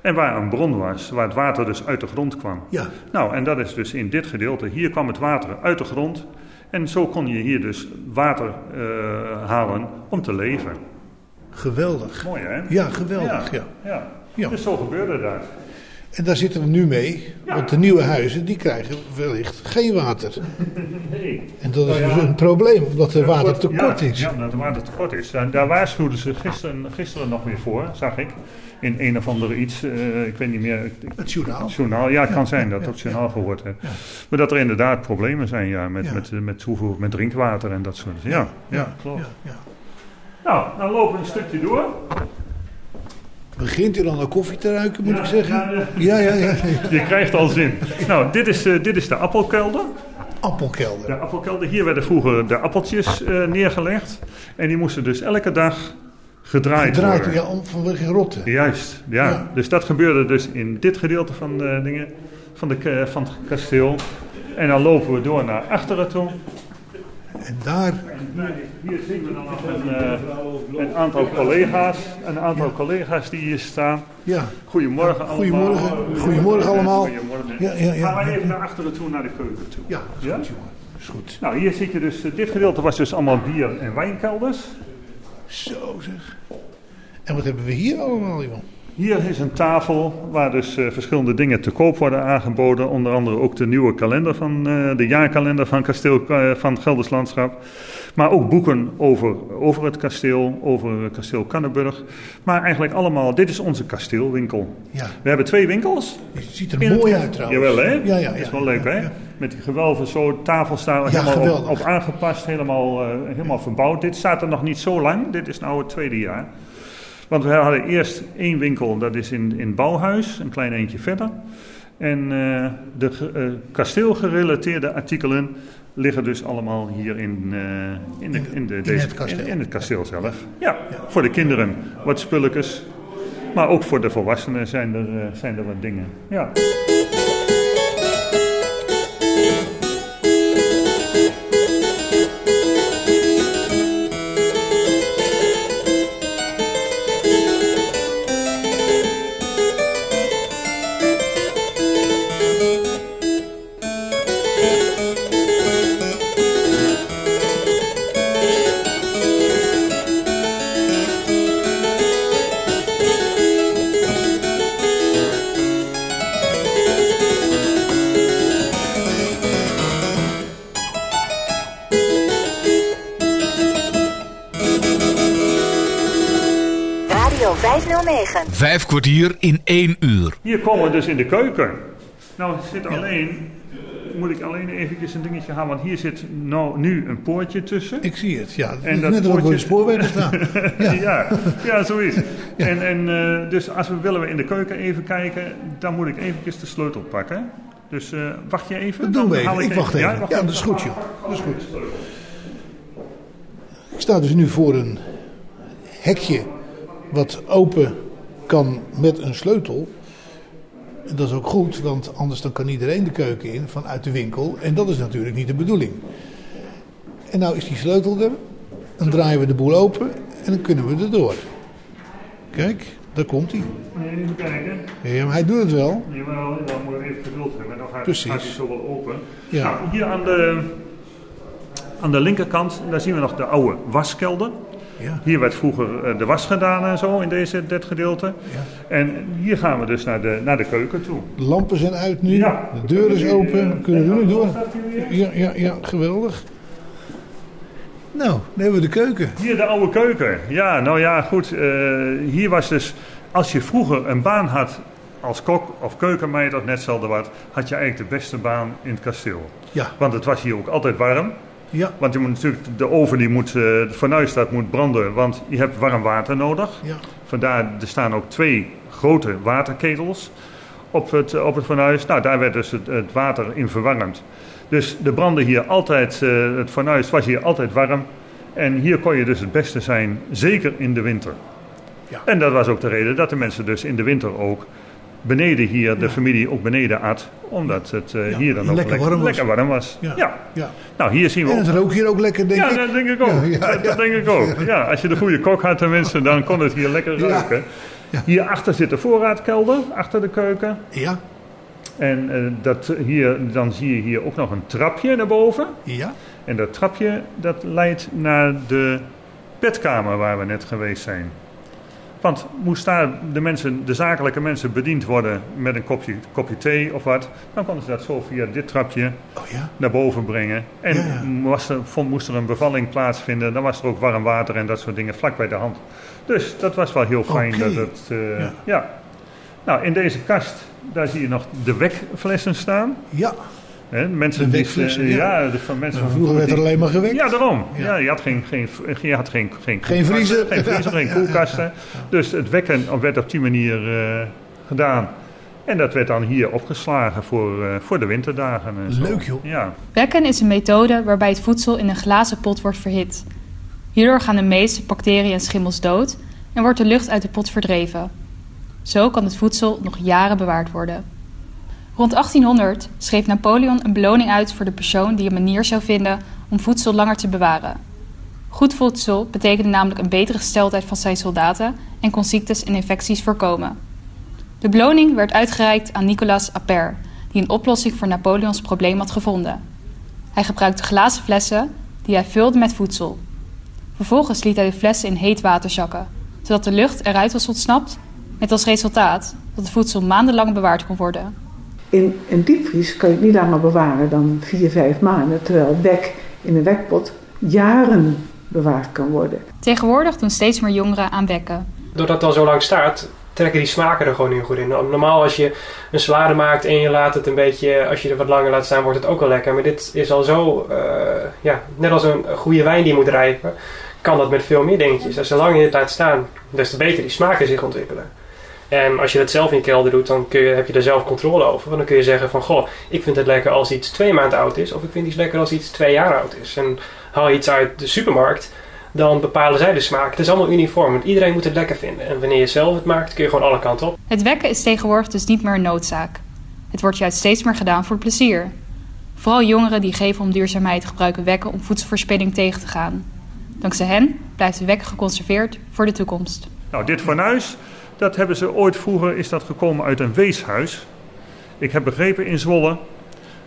En waar een bron was, waar het water dus uit de grond kwam. Ja. Nou, en dat is dus in dit gedeelte. Hier kwam het water uit de grond. En zo kon je hier dus water eh, halen om te leven. Geweldig. Mooi hè? Ja, geweldig. Ja. ja. Ja. Dus zo gebeurde dat. En daar zitten we nu mee, want de nieuwe huizen die krijgen wellicht geen water. Nee. En dat is Nou ja. dus een probleem, omdat er Ja, water tekort ja, is. Ja, dat er water tekort is. En daar waarschuwden ze gisteren, gisteren nog weer voor, zag ik. In een of andere iets, eh, ik weet niet meer. Het journaal. Het journaal, ja, het kan zijn dat ik het journaal gehoord heb. Maar dat er inderdaad problemen zijn ja, met, met, met toevoer, met drinkwater en dat soort dingen. Ja, ja, klopt. Ja, ja. Nou, dan lopen we een stukje door. Begint u dan naar koffie te ruiken, moet Ja, ik zeggen? ja, Ja, ja, ja. Je krijgt al zin. Nou, dit is, eh, dit is de appelkelder. Appelkelder. De appelkelder. Hier werden vroeger de appeltjes eh, neergelegd. En die moesten dus elke dag gedraaid, Gedraaid, worden. ja, om- vanwege rotten. Juist, ja. Ja. Dus dat gebeurde dus in dit gedeelte van de dingen, van, de, van het kasteel. En dan lopen we door naar achteren toe. En daar, Hier, hier zien we dan nog een, eh, een aantal collega's. Een aantal collega's die hier staan. ja. Goedemorgen allemaal. Goedemorgen. Goedemorgen allemaal. Goedemorgen. Ja, ja, ja. Gaan we even naar achteren toe, naar de keuken toe. Ja, is goed, jongen. Is goed. Nou, hier zie je dus, eh, dit gedeelte was dus allemaal bier- en wijnkelders. Zo zeg. En wat hebben we hier allemaal, joh? Hier is een tafel waar dus eh, verschillende dingen te koop worden aangeboden. Onder andere ook de nieuwe kalender van eh, de jaarkalender van kasteel eh, van Gelders Landschap. Maar ook boeken over, over het kasteel, over kasteel Kannenburg. Maar eigenlijk allemaal, dit is onze kasteelwinkel. Ja. We hebben twee winkels. Het ziet er het- mooi uit trouwens. Jawel hè? Ja, ja, ja, is wel leuk hè? Met die gewelven zo, tafels daar helemaal op, op aangepast, helemaal, helemaal verbouwd. Dit staat er nog niet zo lang, dit is nou het tweede jaar. Want we hadden eerst één winkel, dat is in, in Bouwhuis, een klein eentje verder. En eh, de eh, kasteelgerelateerde artikelen liggen dus allemaal hier in, eh, in, de, in, de, deze, het kasteel. in, in het kasteel zelf. Ja, voor de kinderen wat spulletjes. Maar ook voor de volwassenen zijn er, zijn er wat dingen. Ja. Vijf kwartier in één uur. Hier komen we dus in de keuken. Nou zit alleen, moet ik alleen eventjes een dingetje gaan, want hier zit nou nu een poortje tussen. Ik zie het, ja. En dat Net als op poortje- de spoorwegen staan. *laughs* Ja, Ja. ja, zoiets. En, en eh, dus als we willen we in de keuken even kijken, dan moet ik eventjes de sleutel pakken. Dus eh, wacht je even? Dat doen we even. Ik wacht even. wacht Ja, dat is goed, joh. Dat is goed. Ik sta dus nu voor een hekje wat open kan met een sleutel. Dat is ook goed, want anders dan kan iedereen de keuken in vanuit de winkel. En dat is natuurlijk niet de bedoeling. En nou is die sleutel er. Dan draaien we de boel open en dan kunnen we erdoor. Kijk, daar komt hij. Even kijken. Ja, maar hij doet het wel. Jawel, dan moet ik even geduld hebben. Dan gaat, Precies. gaat hij zo wel open. Ja. Nou, hier aan de, aan de linkerkant, daar zien we nog de oude waskelder. Ja. Hier werd vroeger eh, de was gedaan en zo in deze, dit gedeelte. En hier gaan we dus naar de, naar de keuken toe. De lampen zijn uit nu. Ja. De deur is open. We kunnen er nu door. Ja, ja, ja, geweldig. Nou, dan hebben we de keuken. Hier de oude keuken. Ja, nou ja, goed. eh, hier was dus, als je vroeger een baan had als kok of keukenmeid of net hetzelfde wat, had je eigenlijk de beste baan in het kasteel. Ja. Want het was hier ook altijd warm. Ja. Want je moet natuurlijk, de oven die moet, eh, de fornuis dat moet branden, want je hebt warm water nodig. Ja. Vandaar, er staan ook twee grote waterketels op het, op het fornuis. Nou, daar werd dus het, het water in verwarmd. Dus er brandde hier altijd, eh, het fornuis was hier altijd warm. En hier kon je dus het beste zijn, zeker in de winter. Ja. En dat was ook de reden dat de mensen dus in de winter ook beneden hier, de familie ook beneden at. Omdat het eh, hier dan ook lekker warm was. lekker warm was. Ja. ja. Ja. Nou, hier zien we En ook het rookt hier ook lekker, denk ja, ik. dat denk ik ook. Ja, ja, dat, dat ja. denk ik ook. Ja, als je de goede kok had tenminste, dan kon het hier lekker Ja. ruiken. Hierachter zit de voorraadkelder, achter de keuken. Ja. En eh, dat hier, dan zie je hier ook nog een trapje naar boven. Ja. En dat trapje dat leidt naar de bedkamer waar we net geweest zijn. Want moest daar de, mensen, de zakelijke mensen bediend worden met een kopje, kopje thee of wat, dan konden ze dat zo via dit trapje Oh ja. naar boven brengen. En Ja, ja. Was er, vond, moest er een bevalling plaatsvinden, dan was er ook warm water en dat soort dingen vlak bij de hand. Dus dat was wel heel fijn. Dat het, eh, Ja. ja. Nou, in deze kast, daar zie je nog de wekflessen staan. Ja. Hè, mensen De die- ja. ja. de, van mensen Nou, van vroeger werd er die- alleen maar gewekt. Ja, daarom. Ja. Ja. je had geen, geen, je had geen, geen, Geen koelkasten, vriezer. Geen vriezer, geen Ja, koelkasten. Dus het wekken werd op die manier eh, gedaan. En dat werd dan hier opgeslagen voor, eh, voor de winterdagen. En zo. Leuk, joh. Ja. Wekken is een methode waarbij het voedsel in een glazen pot wordt verhit. Hierdoor gaan de meeste bacteriën en schimmels dood en wordt de lucht uit de pot verdreven. Zo kan het voedsel nog jaren bewaard worden. Rond 1800 schreef Napoleon een beloning uit voor de persoon die een manier zou vinden om voedsel langer te bewaren. Goed voedsel betekende namelijk een betere gesteldheid van zijn soldaten en kon ziektes en infecties voorkomen. De beloning werd uitgereikt aan Nicolas Appert, die een oplossing voor Napoleons probleem had gevonden. Hij gebruikte glazen flessen die hij vulde met voedsel. Vervolgens liet hij de flessen in heet water zakken, zodat de lucht eruit was ontsnapt Met als resultaat dat het voedsel maandenlang bewaard kon worden. In een diepvries kan je het niet langer bewaren dan 4, 5 maanden, terwijl wek in een wekpot jaren bewaard kan worden. Tegenwoordig doen steeds meer jongeren aan wekken. Doordat het al zo lang staat, trekken die smaken er gewoon niet goed in. Normaal als je een salade maakt en je laat het een beetje, als je er wat langer laat staan, wordt het ook wel lekker. Maar dit is al zo, uh, ja, net als een goede wijn die moet rijpen, kan dat met veel meer dingetjes. Als je lang je het laat staan, des te beter die smaken zich ontwikkelen. En als je dat zelf in je kelder doet, dan kun je, heb je er zelf controle over. Want dan kun je zeggen van, goh, ik vind het lekker als iets twee maanden oud is. Of ik vind iets lekker als iets twee jaar oud is. En haal je iets uit de supermarkt, dan bepalen zij de smaak. Het is allemaal uniform, want iedereen moet het lekker vinden. En wanneer je zelf het maakt, kun je gewoon alle kanten op. Het wekken is tegenwoordig dus niet meer een noodzaak. Het wordt juist steeds meer gedaan voor plezier. Vooral jongeren die geven om duurzaamheid gebruiken wekken om voedselverspilling tegen te gaan. Dankzij hen blijft de wekken geconserveerd voor de toekomst. Nou, dit fornuis, dat hebben ze ooit vroeger is dat gekomen uit een weeshuis. Ik heb begrepen in Zwolle.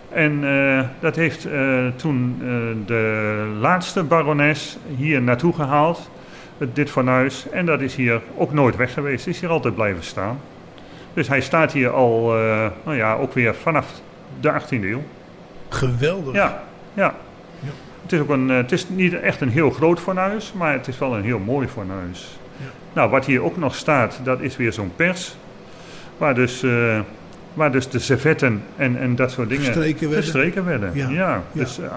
En uh, dat heeft uh, toen uh, de laatste barones hier naartoe gehaald, dit fornuis. En dat is hier ook nooit weg geweest, is hier altijd blijven staan. Dus hij staat hier al, nou ja, ook weer vanaf de 18e eeuw. Geweldig. Ja, ja. ja. Het, is ook een, het is niet echt een heel groot fornuis, maar het is wel een heel mooi fornuis. Nou, wat hier ook nog staat, dat is weer zo'n pers. Waar dus Waar dus de servetten en, en dat soort dingen gestreken werden. Gestreken werden. Ja. ja. Dus, uh.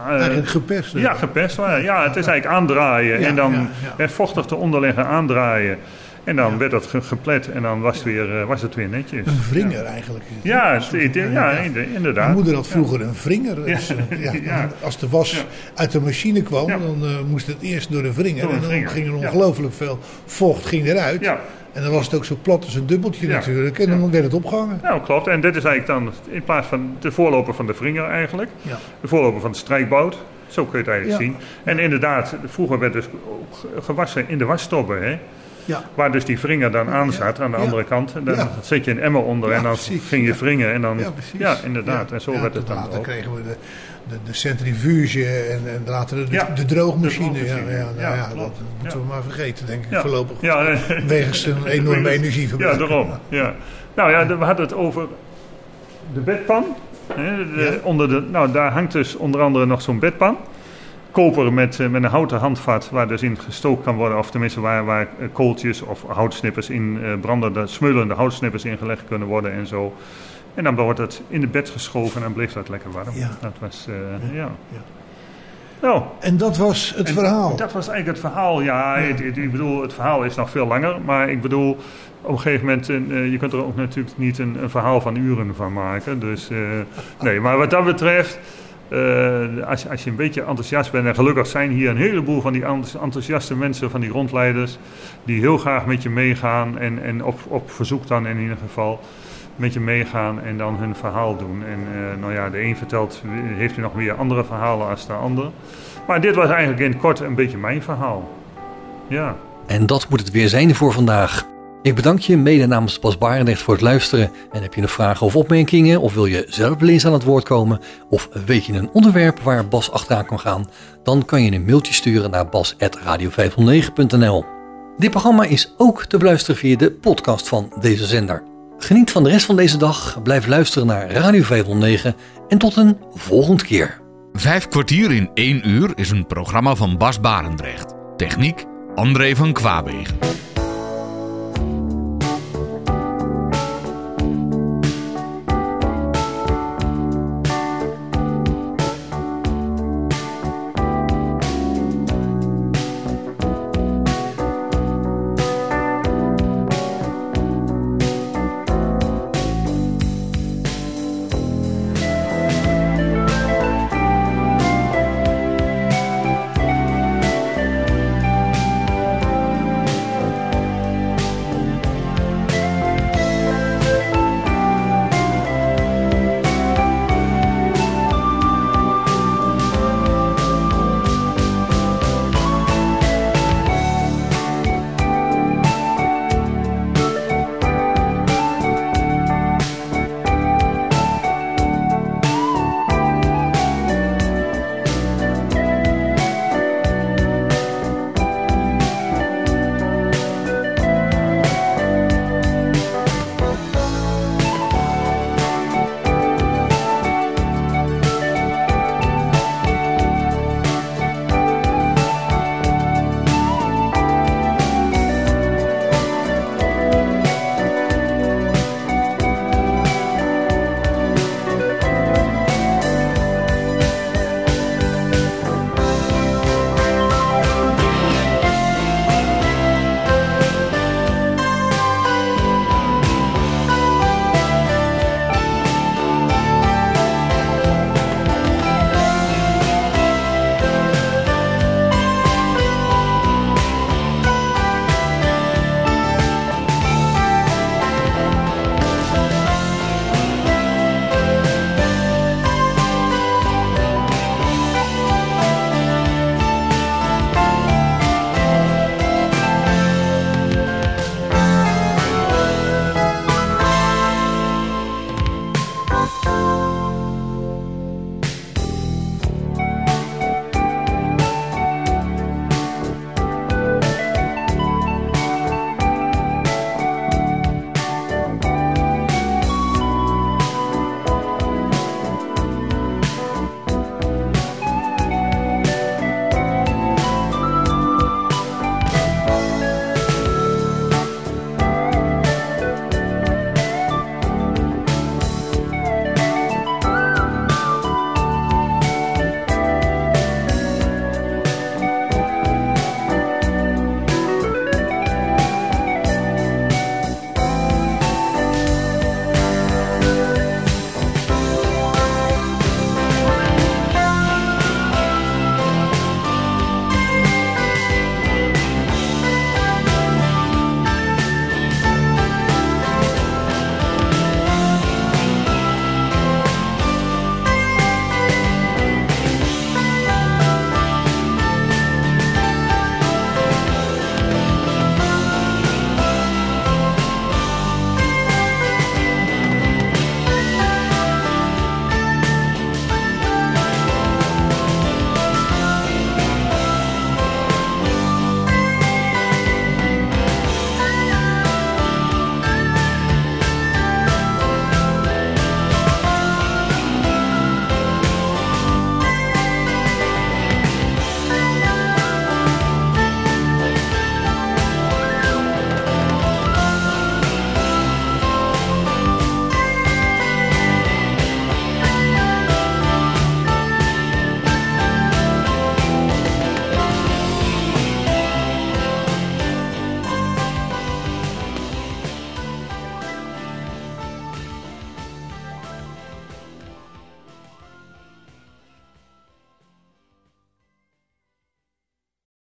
Ja, gepest. Ja, ja, het is eigenlijk aandraaien en dan het vochtig te onderleggen aandraaien. En dan werd dat geplet en dan was het weer, uh, was het weer netjes. Een vringer eigenlijk. Ja, het, het, ja, inderdaad. Mijn moeder had vroeger een vringer. Dus, *laughs* ja. Als de was uit de machine kwam, dan uh, moest het eerst door de vringer. en dan ging er ongelooflijk veel vocht ging eruit. En dan was het ook zo plat als een dubbeltje natuurlijk. En dan werd het opgehangen. Nou, klopt. En dit is eigenlijk dan in plaats van de voorloper van de vringer eigenlijk. Ja. De voorloper van de strijkbout. Zo kun je het eigenlijk zien. En inderdaad, vroeger werd dus gewassen in de wasstobben. Hè? Ja. Waar dus die vringer dan aan zat aan de andere kant. En dan zet je een emmer onder en dan ging je wringen. En dan, ja, inderdaad. En zo werd het dan later kregen we de, de, de centrifuge en, en later de, de droogmachine. ja, ja, nou ja, dat moeten we maar vergeten, denk ik, voorlopig. Ja. *laughs* Wegens een *laughs* enorme energieverbruik. Ja, daarom. Ja. Nou ja, we hadden het over de bedpan. De, onder de, nou, daar hangt dus onder andere nog zo'n bedpan koper met, eh, met een houten handvat waar dus in gestookt kan worden, of tenminste waar, waar eh, kooltjes of houtsnippers in uh, brandende, smeulende houtsnippers ingelegd kunnen worden en zo. En dan wordt het in de bed geschoven en bleef dat lekker warm. Ja. Dat was, uh, ja. ja. Nou, en dat was het verhaal? Dat was eigenlijk het verhaal, ja. Ik, ik, bedoel, het verhaal is nog veel langer, maar ik bedoel, op een gegeven moment, uh, je kunt er ook natuurlijk niet een, een verhaal van uren van maken. Dus uh, nee, maar wat dat betreft... Uh, als, als je een beetje enthousiast bent, en gelukkig zijn hier een heleboel van die enthousiaste mensen, van die rondleiders, die heel graag met je meegaan en, en op, op verzoek dan in ieder geval met je meegaan en dan hun verhaal doen. En uh, nou ja, de een vertelt, heeft hij nog weer andere verhalen als de ander. Maar dit was eigenlijk in het kort een beetje mijn verhaal. Ja. En dat moet het weer zijn voor vandaag. Ik bedank je mede namens Bas Barendrecht voor het luisteren. En heb je nog vragen of opmerkingen, of wil je zelf wel eens aan het woord komen, of weet je een onderwerp waar Bas achteraan kan gaan, dan kan je een mailtje sturen naar bas.radio509.nl. Dit programma is ook te beluisteren via de podcast van deze zender. Geniet van de rest van deze dag, blijf luisteren naar Radio 509 en tot een volgende keer. Vijf kwartier in één uur is een programma van Bas Barendrecht. Techniek André van Kwaabegen.